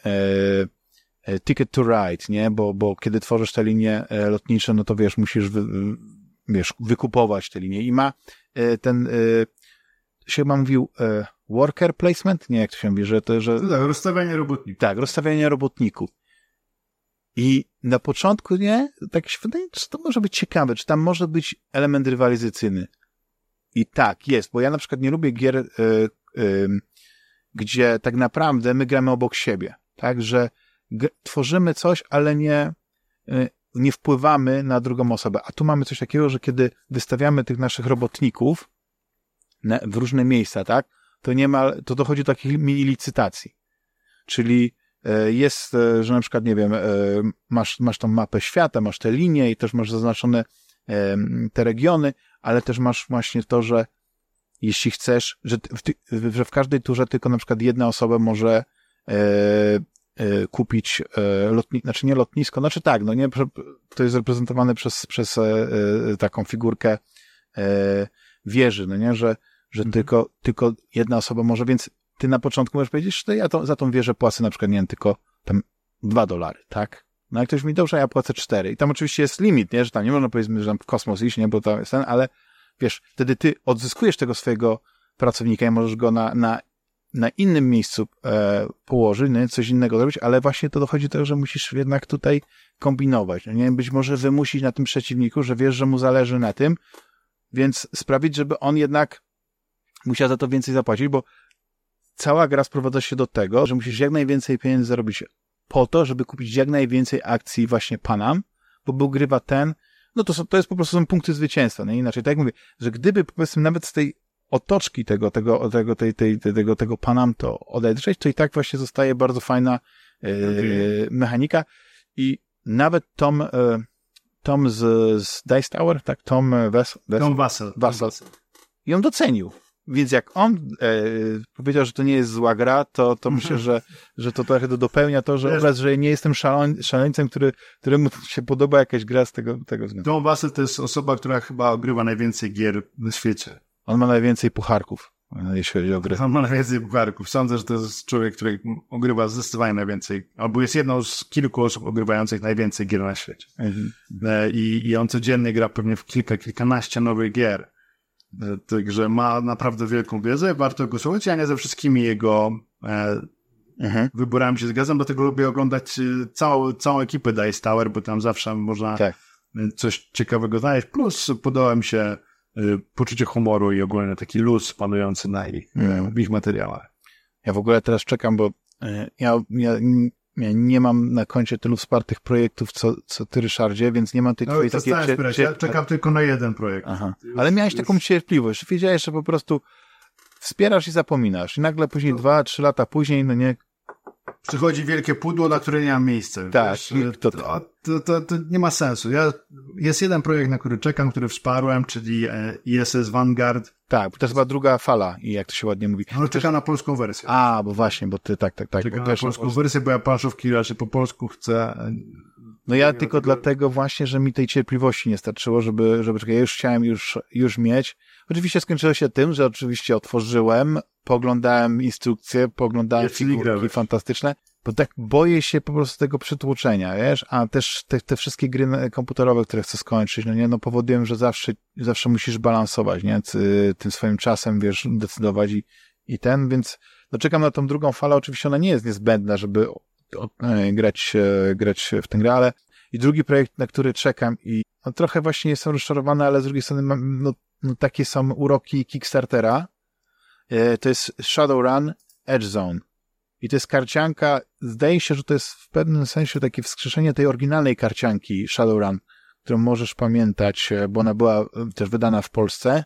e, ticket to ride, nie? Bo, bo kiedy tworzysz te linie e, lotnicze, no to wiesz, musisz wy, wiesz, wykupować te linie i ma e, ten, e, się chyba mówił e, worker placement? Nie, jak to się mówi, że to, że No tak, rozstawianie robotników. tak, rozstawianie robotników. I na początku, nie, tak się wydaje, czy to może być ciekawe, czy tam może być element rywalizacyjny. I tak, jest, bo ja na przykład nie lubię gier, y, y, gdzie tak naprawdę my gramy obok siebie, tak, że tworzymy coś, ale nie, y, nie wpływamy na drugą osobę. A tu mamy coś takiego, że kiedy wystawiamy tych naszych robotników na, w różne miejsca, tak, to nie ma, to dochodzi do takich mini licytacji. Czyli e, jest, e, że na przykład, nie wiem, e, masz, masz tą mapę świata, masz te linie i też masz zaznaczone te regiony, ale też masz właśnie to, że jeśli chcesz, że, w, ty, że w każdej turze tylko na przykład jedna osoba może e, e, kupić e, lotni, znaczy nie lotnisko, znaczy tak, no nie, to jest reprezentowane przez, przez e, e, taką figurkę e, wieży, no nie, że, że Mhm. tylko, tylko jedna osoba może, więc ty na początku możesz powiedzieć, że ja to, za tą wieżę płacę na przykład, nie wiem, tylko tam dwa dolary, tak? No jak ktoś mi dobrze, ja płacę cztery. I tam oczywiście jest limit, nie? Że tam nie można powiedzmy, że tam w kosmos iść, nie? Bo to jest ten, ale wiesz, wtedy ty odzyskujesz tego swojego pracownika i możesz go na, na, na innym miejscu e, położyć, nie? coś innego zrobić, ale właśnie to dochodzi do tego, że musisz jednak tutaj kombinować, no nie? Być może wymusić na tym przeciwniku, że wiesz, że mu zależy na tym, więc sprawić, żeby on jednak musiał za to więcej zapłacić, bo cała gra sprowadza się do tego, że musisz jak najwięcej pieniędzy zarobić po to, żeby kupić jak najwięcej akcji właśnie Panam, bo wygrywa ten, no to, są, to jest po prostu są punkty zwycięstwa, no inaczej, tak jak mówię, że gdyby powiedzmy nawet z tej otoczki tego, tego, tego, tej, tej, tego, tego Panam to odedrzeć, to i tak właśnie zostaje bardzo fajna e, Okej. mechanika i nawet Tom, e, Tom z, z Dice Tower, tak, Tom Wes, Wes, Tom Wassel. Wassel. ją docenił. Więc jak on e, powiedział, że to nie jest zła gra, to, to *laughs* myślę, że, że to trochę to dopełnia to, że obraz, że nie jestem szaloń, szaleńcem, który, któremu się podoba jakaś gra z tego, tego względu. Tom Wassel to jest osoba, która chyba ogrywa najwięcej gier na świecie. On ma najwięcej pucharków, jeśli chodzi o gry. On ma najwięcej bucharków. Sądzę, że to jest człowiek, który ogrywa zdecydowanie najwięcej, albo jest jedną z kilku osób ogrywających najwięcej gier na świecie. Mhm. E, I, I on codziennie gra pewnie w kilka, kilkanaście nowych gier. E, Także ma naprawdę wielką wiedzę, warto go słuchać. Ja nie ze wszystkimi jego e, Mhm. wyborami się zgadzam, dlatego lubię oglądać e, całą, całą ekipę Dice Tower, bo tam zawsze można Tak. coś ciekawego znaleźć. Plus podoba mi się poczucie humoru i ogólnie taki luz panujący na ich, Mhm. w ich materiałach. Ja w ogóle teraz czekam, bo ja, ja, ja nie mam na koncie tylu wspartych projektów, co, co ty, Ryszardzie, więc nie mam tej No twojej takiej... stałem cie- spierać. cie- Ja czekam tylko na jeden projekt. Aha. Już- Ale miałeś już- taką cierpliwość, wiedziałeś, że po prostu wspierasz i zapominasz. I nagle później No. dwa, trzy lata później, no nie, Przychodzi wielkie pudło, na które nie mam miejsca. Tak, Wiesz, to- to, to, to, nie ma sensu. Ja, jest jeden projekt, na który czekam, który wsparłem, czyli e, ISS Vanguard. tak, bo to jest chyba druga fala i jak to się ładnie mówi. No, czekam na polską wersję. A, bo właśnie, bo ty tak, tak, tak. czekam na polską wersję, bo ja planszówki raczej po polsku chcę. e, no ja tylko tego- dlatego właśnie, że mi tej cierpliwości nie starczyło, żeby, żeby. Ja już chciałem już, już mieć. Oczywiście skończyło się tym, że oczywiście otworzyłem, poglądałem instrukcje, poglądałem czyli figurki grałeś. fantastyczne, bo tak boję się po prostu tego przytłoczenia, wiesz, a też te, te wszystkie gry na- komputerowe, które chcę skończyć, no nie, no powodują, że zawsze, zawsze musisz balansować, nie, tym swoim czasem, wiesz, decydować i, i ten, więc no czekam na tą drugą falę, oczywiście ona nie jest niezbędna, żeby e, grać, e, grać w tę grę, ale i drugi projekt, na który czekam i no, trochę właśnie jestem rozczarowany, ale z drugiej strony mam, no, no, takie są uroki Kickstartera. E, to jest Shadowrun Edge Zone. I to jest karcianka, zdaje się, że to jest w pewnym sensie takie wskrzeszenie tej oryginalnej karcianki Shadowrun, którą możesz pamiętać, e, bo ona była e, też wydana w Polsce.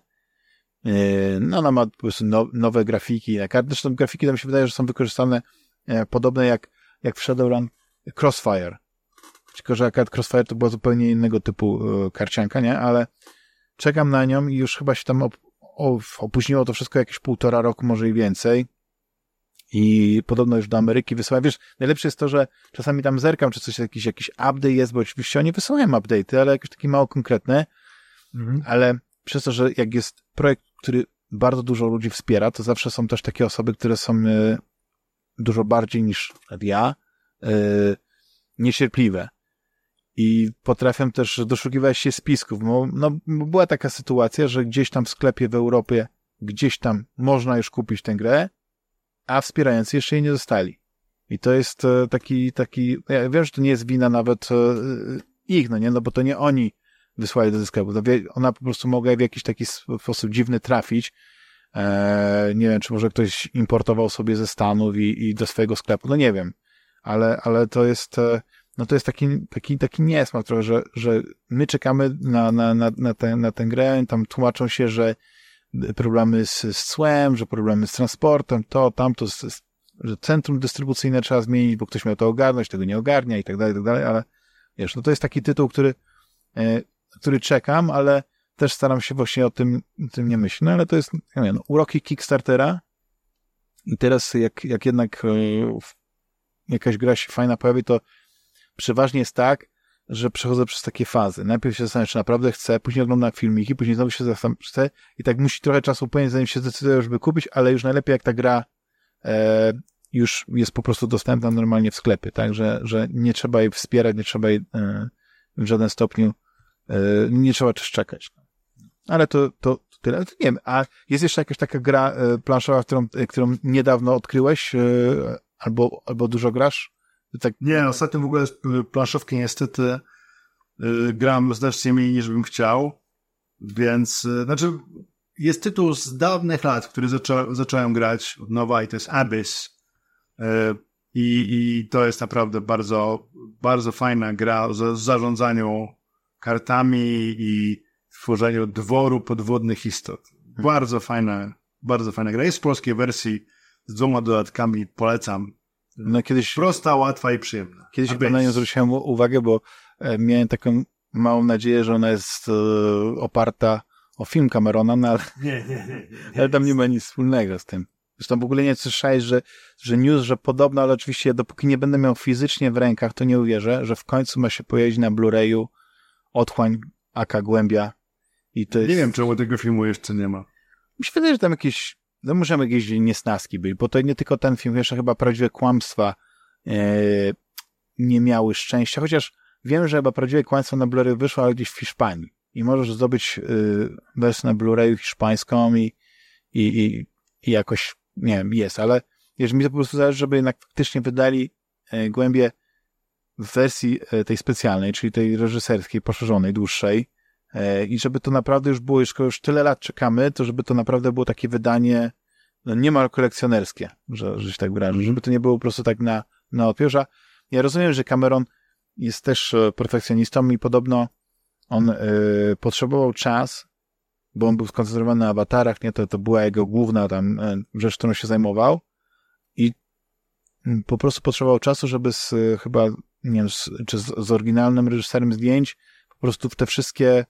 E, no ona ma po prostu no, nowe grafiki. Zresztą grafiki tam się wydaje, że są wykorzystane podobne jak, jak w Shadowrun Crossfire. Tylko, że akurat Crossfire to była zupełnie innego typu karcianka, nie? Ale czekam na nią i już chyba się tam op opóźniło to wszystko jakieś półtora roku, może i więcej i podobno już do Ameryki wysyłają. Wiesz, najlepsze jest to, że czasami tam zerkam, czy coś, jakiś, jakiś update jest, bo oczywiście oni wysyłają update'y, ale jakieś takie mało konkretne, mhm. ale przez to, że jak jest projekt, który bardzo dużo ludzi wspiera, to zawsze są też takie osoby, które są y, dużo bardziej niż ja y, niecierpliwe. I potrafią też doszukiwać się spisków. Bo, no, była taka sytuacja, że gdzieś tam w sklepie w Europie, gdzieś tam można już kupić tę grę, a wspierający jeszcze jej nie dostali. I to jest e, taki, taki, ja wiem, że to nie jest wina nawet e, ich, no nie, no bo to nie oni wysłali do sklepu. Ona po prostu mogła w jakiś taki sposób dziwny trafić. Eee, nie wiem, czy może ktoś importował sobie ze Stanów i, i do swojego sklepu, no nie wiem. Ale, ale to jest, e, no to jest taki, taki, taki niesmak trochę, że, że my czekamy na, na, na, na, tę, na tę grę, tam tłumaczą się, że problemy z, z cłem, że problemy z transportem, to, tamto, z, że centrum dystrybucyjne trzeba zmienić, bo ktoś miał to ogarnąć, tego nie ogarnia i tak dalej, i tak dalej, ale wiesz, no to jest taki tytuł, który, e, który czekam, ale też staram się właśnie o tym, tym nie myśleć. No ale to jest, ja wiem, no, uroki Kickstartera i teraz jak, jak jednak e, jakaś gra się fajna pojawi, to przeważnie jest tak, że przechodzę przez takie fazy. Najpierw się zastanawiam, czy naprawdę chcę, później oglądam filmiki, później znowu się zastanawiam, czy chcę i tak musi trochę czasu upłynąć, zanim się zdecyduję, żeby kupić, ale już najlepiej jak ta gra e, już jest po prostu dostępna normalnie w sklepie, tak, że, że nie trzeba jej wspierać, nie trzeba jej e, w żaden stopniu, e, nie trzeba też czekać. Ale to, to, to tyle. Nie wiem, a jest jeszcze jakaś taka gra e, planszowa, którą, którą niedawno odkryłeś, e, albo, albo dużo grasz? Tak... Nie, ostatnio w ogóle planszówki niestety yy, gram znacznie mniej niż bym chciał, więc, yy, znaczy jest tytuł z dawnych lat, który zaczą, zacząłem grać od nowa i to jest Abyss. Yy, i, I to jest naprawdę bardzo, bardzo fajna gra o zarządzaniu kartami i tworzeniu dworu podwodnych istot. Bardzo fajna, bardzo fajna gra. Jest w polskiej wersji z dwoma dodatkami, polecam. No kiedyś... Prosta, łatwa i przyjemna. Kiedyś chyba na nią zwróciłem uwagę, bo e, miałem taką małą nadzieję, że ona jest e, oparta o film Camerona, no ale, nie, nie, nie, nie, ale tam nie ma nic wspólnego z tym. Zresztą w ogóle nie słyszałeś, że, że news, że podobno, ale oczywiście dopóki nie będę miał fizycznie w rękach, to nie uwierzę, że w końcu ma się pojawić na Blu-rayu Otchłań Aka Głębia. I to jest... Nie wiem, czemu tego filmu jeszcze nie ma. Mi się wydaje, że tam jakieś no możemy jakieś niesnaski być, bo to nie tylko ten film, jeszcze chyba prawdziwe kłamstwa e, nie miały szczęścia, chociaż wiem, że chyba prawdziwe kłamstwo na Blu-ray wyszło, ale gdzieś w Hiszpanii. I możesz zdobyć y, wersję na Blu-rayu hiszpańską i, i, i, i jakoś, nie wiem, jest, ale jeżeli mi to po prostu zależy, żeby jednak faktycznie wydali e, głębie w wersji e, tej specjalnej, czyli tej reżyserskiej, poszerzonej, dłuższej, i żeby to naprawdę już było, skoro już tyle lat czekamy, to żeby to naprawdę było takie wydanie no, niemal kolekcjonerskie, że, że się tak wyrażę, żeby to nie było po prostu tak na, na odpiorza. Ja rozumiem, że Cameron jest też e, perfekcjonistą i podobno on y, potrzebował czas, bo on był skoncentrowany na awatarach, nie, to, to była jego główna tam rzecz, którą się zajmował i mm, po prostu potrzebował czasu, żeby z, chyba, nie wiem, z, czy z, z oryginalnym reżyserem zdjęć po prostu w te wszystkie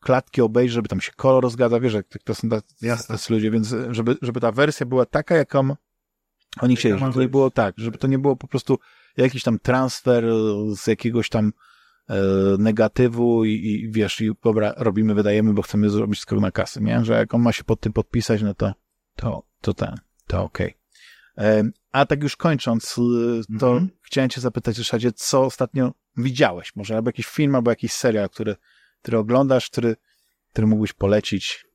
klatki obejrzeć, żeby tam się kolor zgadza, wiesz, jak to są tacy ludzie, więc żeby, żeby ta wersja była taka, jaką oni chcieli, żeby to nie było tak, żeby to nie było po prostu jakiś tam transfer z jakiegoś tam e, negatywu i, i wiesz, i dobra, robimy, wydajemy, bo chcemy zrobić skoro na kasy, nie? Że jak on ma się pod tym podpisać, no to, to, to ten, to okej. Okay. A tak już kończąc, to mm -hmm. chciałem cię zapytać, Ryszardzie, co ostatnio widziałeś? Może albo jakiś film, albo jakiś serial, który który oglądasz, który, który mógłbyś polecić?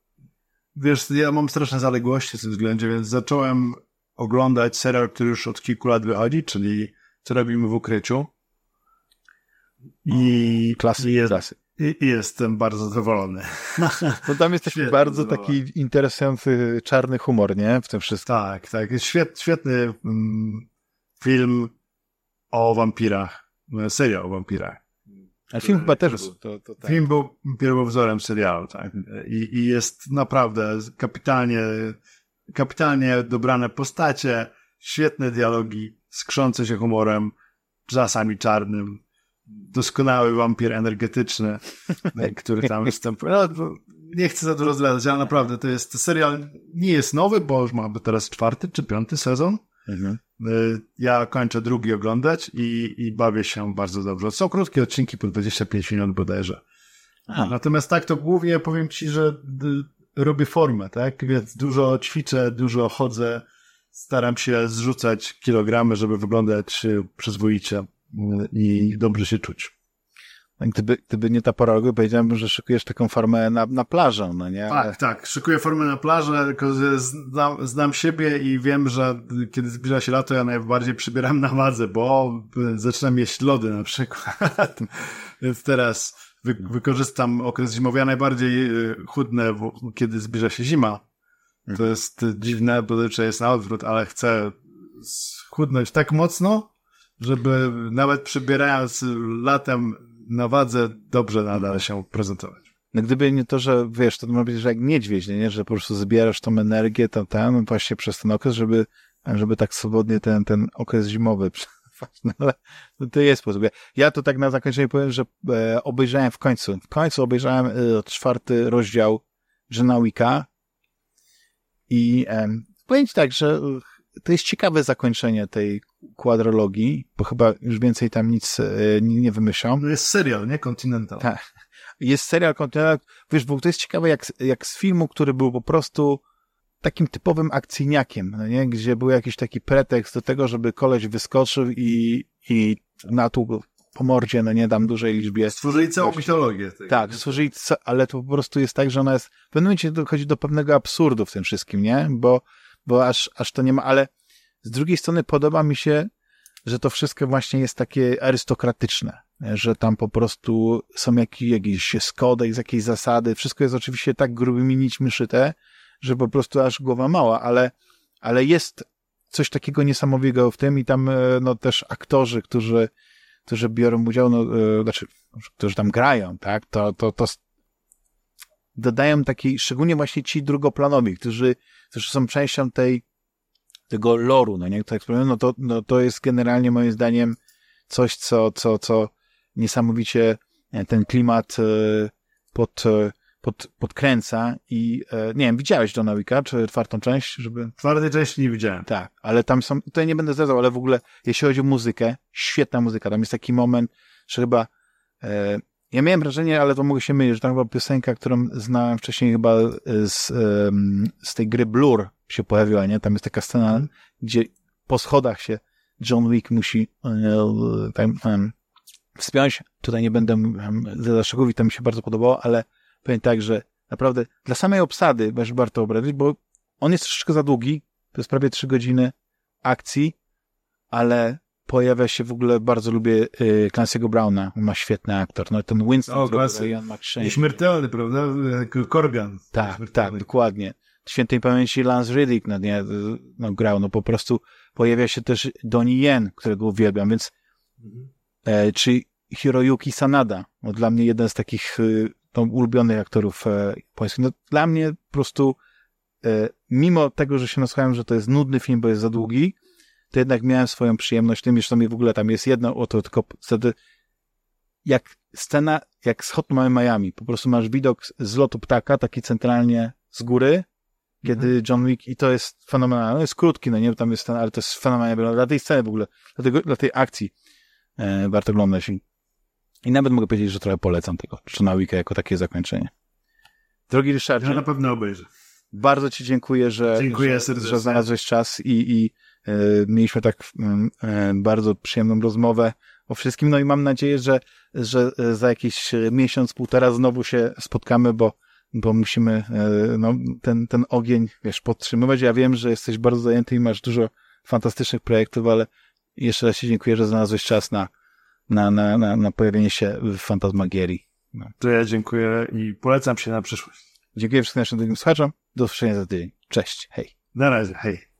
Wiesz, ja mam straszne zaległości w tym względzie, więc zacząłem oglądać serial, który już od kilku lat wychodzi, czyli Co robimy w ukryciu. I klasyk, jest, klasy. I, jestem bardzo zadowolony. Bo *laughs* tam jest też bardzo taki interesujący czarny humor, nie? W tym wszystkim. Tak, tak. Świet, świetny mm, film o wampirach. Serial o wampirach. Ale film chyba też był. To, to tak. Film był pierwowzorem serialu, tak. I, I jest naprawdę kapitalnie, kapitalnie dobrane postacie, świetne dialogi, skrzące się humorem, czasami czarnym, doskonały wampir energetyczny, *laughs* który tam występuje. No, nie chcę za dużo zdradzać, ale naprawdę to jest, serial nie jest nowy, bo już mamy teraz czwarty czy piąty sezon. Mhm. Y, ja kończę drugi oglądać i, i bawię się bardzo dobrze. Są krótkie odcinki po 25 minut bodajże. A. Natomiast tak, to głównie powiem ci, że robię formę, tak? Więc dużo ćwiczę, dużo chodzę, staram się zrzucać kilogramy, żeby wyglądać przyzwoicie i dobrze się czuć. Gdyby, gdyby nie ta pora roku, powiedziałbym, że szykujesz taką formę na, na plażę, no nie? Tak, tak. Szykuję formę na plażę, tylko znam, znam siebie i wiem, że kiedy zbliża się lato, ja najbardziej przybieram na wadze, bo zaczynam jeść lody na przykład. *laughs* Więc teraz wy, wykorzystam okres zimowy. Ja najbardziej y, chudnę, kiedy zbliża się zima. To mhm. jest dziwne, bo zazwyczaj jest na odwrót, ale chcę schudnąć tak mocno, żeby nawet przybierając latem na wadze dobrze nadal się prezentować. No gdyby nie to, że wiesz, to ma być, że jak niedźwiedź, nie? że po prostu zbierasz tą energię, to ten, właśnie przez ten okres, żeby, żeby tak swobodnie ten, ten okres zimowy *laughs* no, ale to jest sposób. Ja to tak na zakończenie powiem, że e, obejrzałem w końcu, w końcu obejrzałem e, czwarty rozdział Wicka i e, powiem ci tak, że to jest ciekawe zakończenie tej kwadrologii, bo chyba już więcej tam nic e, nie, wymyślą. To jest serial, nie? Continental. Tak. Jest serial Continental. Wiesz, bo to jest ciekawe jak, jak z filmu, który był po prostu takim typowym akcyjniakiem, no nie? Gdzie był jakiś taki pretekst do tego, żeby koleś wyskoczył i, i natłukł po mordzie, no nie dam dużej liczbie. Stworzyli całą właśnie. mitologię. Tej. Tak, stworzyli, ale to po prostu jest tak, że ona jest, w pewnym momencie dochodzi do pewnego absurdu w tym wszystkim, nie? Bo, bo aż, aż to nie ma, ale z drugiej strony podoba mi się, że to wszystko właśnie jest takie arystokratyczne, że tam po prostu są jakieś, jakieś kodeks, jakieś zasady, wszystko jest oczywiście tak grubymi nićmi szyte, że po prostu aż głowa mała, ale, ale jest coś takiego niesamowitego w tym i tam e, no też aktorzy, którzy, którzy biorą udział, no, e, znaczy, którzy tam grają, tak, to, to, to dodają takiej, szczególnie właśnie ci drugoplanowi, którzy, którzy są częścią tej, tego loru, no nie, tak no to, no to jest generalnie moim zdaniem coś, co, co, co niesamowicie e, ten klimat e, pod, e, pod, podkręca i nie wiem, widziałeś Johna Wicka, czy czwartą część, żeby... Czwartej części nie widziałem. Tak, ale tam są, tutaj nie będę zdradzał, ale w ogóle, jeśli chodzi o muzykę, świetna muzyka, tam jest taki moment, że chyba ja miałem wrażenie, ale to mogę się mylić, że tam była piosenka, którą znałem wcześniej chyba z, z tej gry Blur się pojawiła, nie? Tam jest taka scena, mm. gdzie po schodach się John Wick musi e, tam, um, wspiąć. Tutaj nie będę za szczegółowi, to mi się bardzo podobało, ale powiem tak, że naprawdę dla samej obsady też warto obrazić, bo on jest troszeczkę za długi, to jest prawie trzy godziny akcji, ale pojawia się w ogóle, bardzo lubię y, Clancy'ego Browna, ma świetny aktor, no ten Winston o, zrobił, Ian McShane. Śmiertelny, prawda? Korgan. Tak, tak, dokładnie. Świętej pamięci Lance Riddick no, nie, no, grał, no po prostu pojawia się też Donnie Yen, którego uwielbiam, więc mhm. e, czy Hiroyuki Sanada, no, dla mnie jeden z takich y, no, ulubionych aktorów e. No, dla mnie po prostu e, mimo tego, że się nasłuchałem, że to jest nudny film, bo jest za długi, to jednak miałem swoją przyjemność tym, że mi w ogóle tam jest jedno, oto tylko wtedy jak scena, jak z Hot Miami, po prostu masz widok z lotu ptaka, taki centralnie z góry, kiedy mhm. John Wick, i to jest fenomenalne, no jest krótki, no nie, tam jest ten, ale to jest fenomenalne, dla tej sceny w ogóle, dla, tego, dla tej akcji e, warto oglądać i, i nawet mogę powiedzieć, że trochę polecam tego Johna Wicka jako takie zakończenie. Drogi Ryszardzie. Ja na pewno obejrzę. Bardzo Ci dziękuję, że, dziękuję że, że znalazłeś czas i, i mieliśmy tak e, bardzo przyjemną rozmowę o wszystkim. No i mam nadzieję, że, że za jakiś miesiąc, półtora znowu się spotkamy, bo bo musimy e, no, ten, ten ogień, wiesz, podtrzymywać. Ja wiem, że jesteś bardzo zajęty i masz dużo fantastycznych projektów, ale jeszcze raz Ci dziękuję, że znalazłeś czas na, na, na, na, na pojawienie się w Fantasmagierii. No. To ja dziękuję i polecam się na przyszłość. Dziękuję wszystkim naszym drugim słuchaczom. Do usłyszenia za tydzień. Cześć. Hej. Na razie, hej.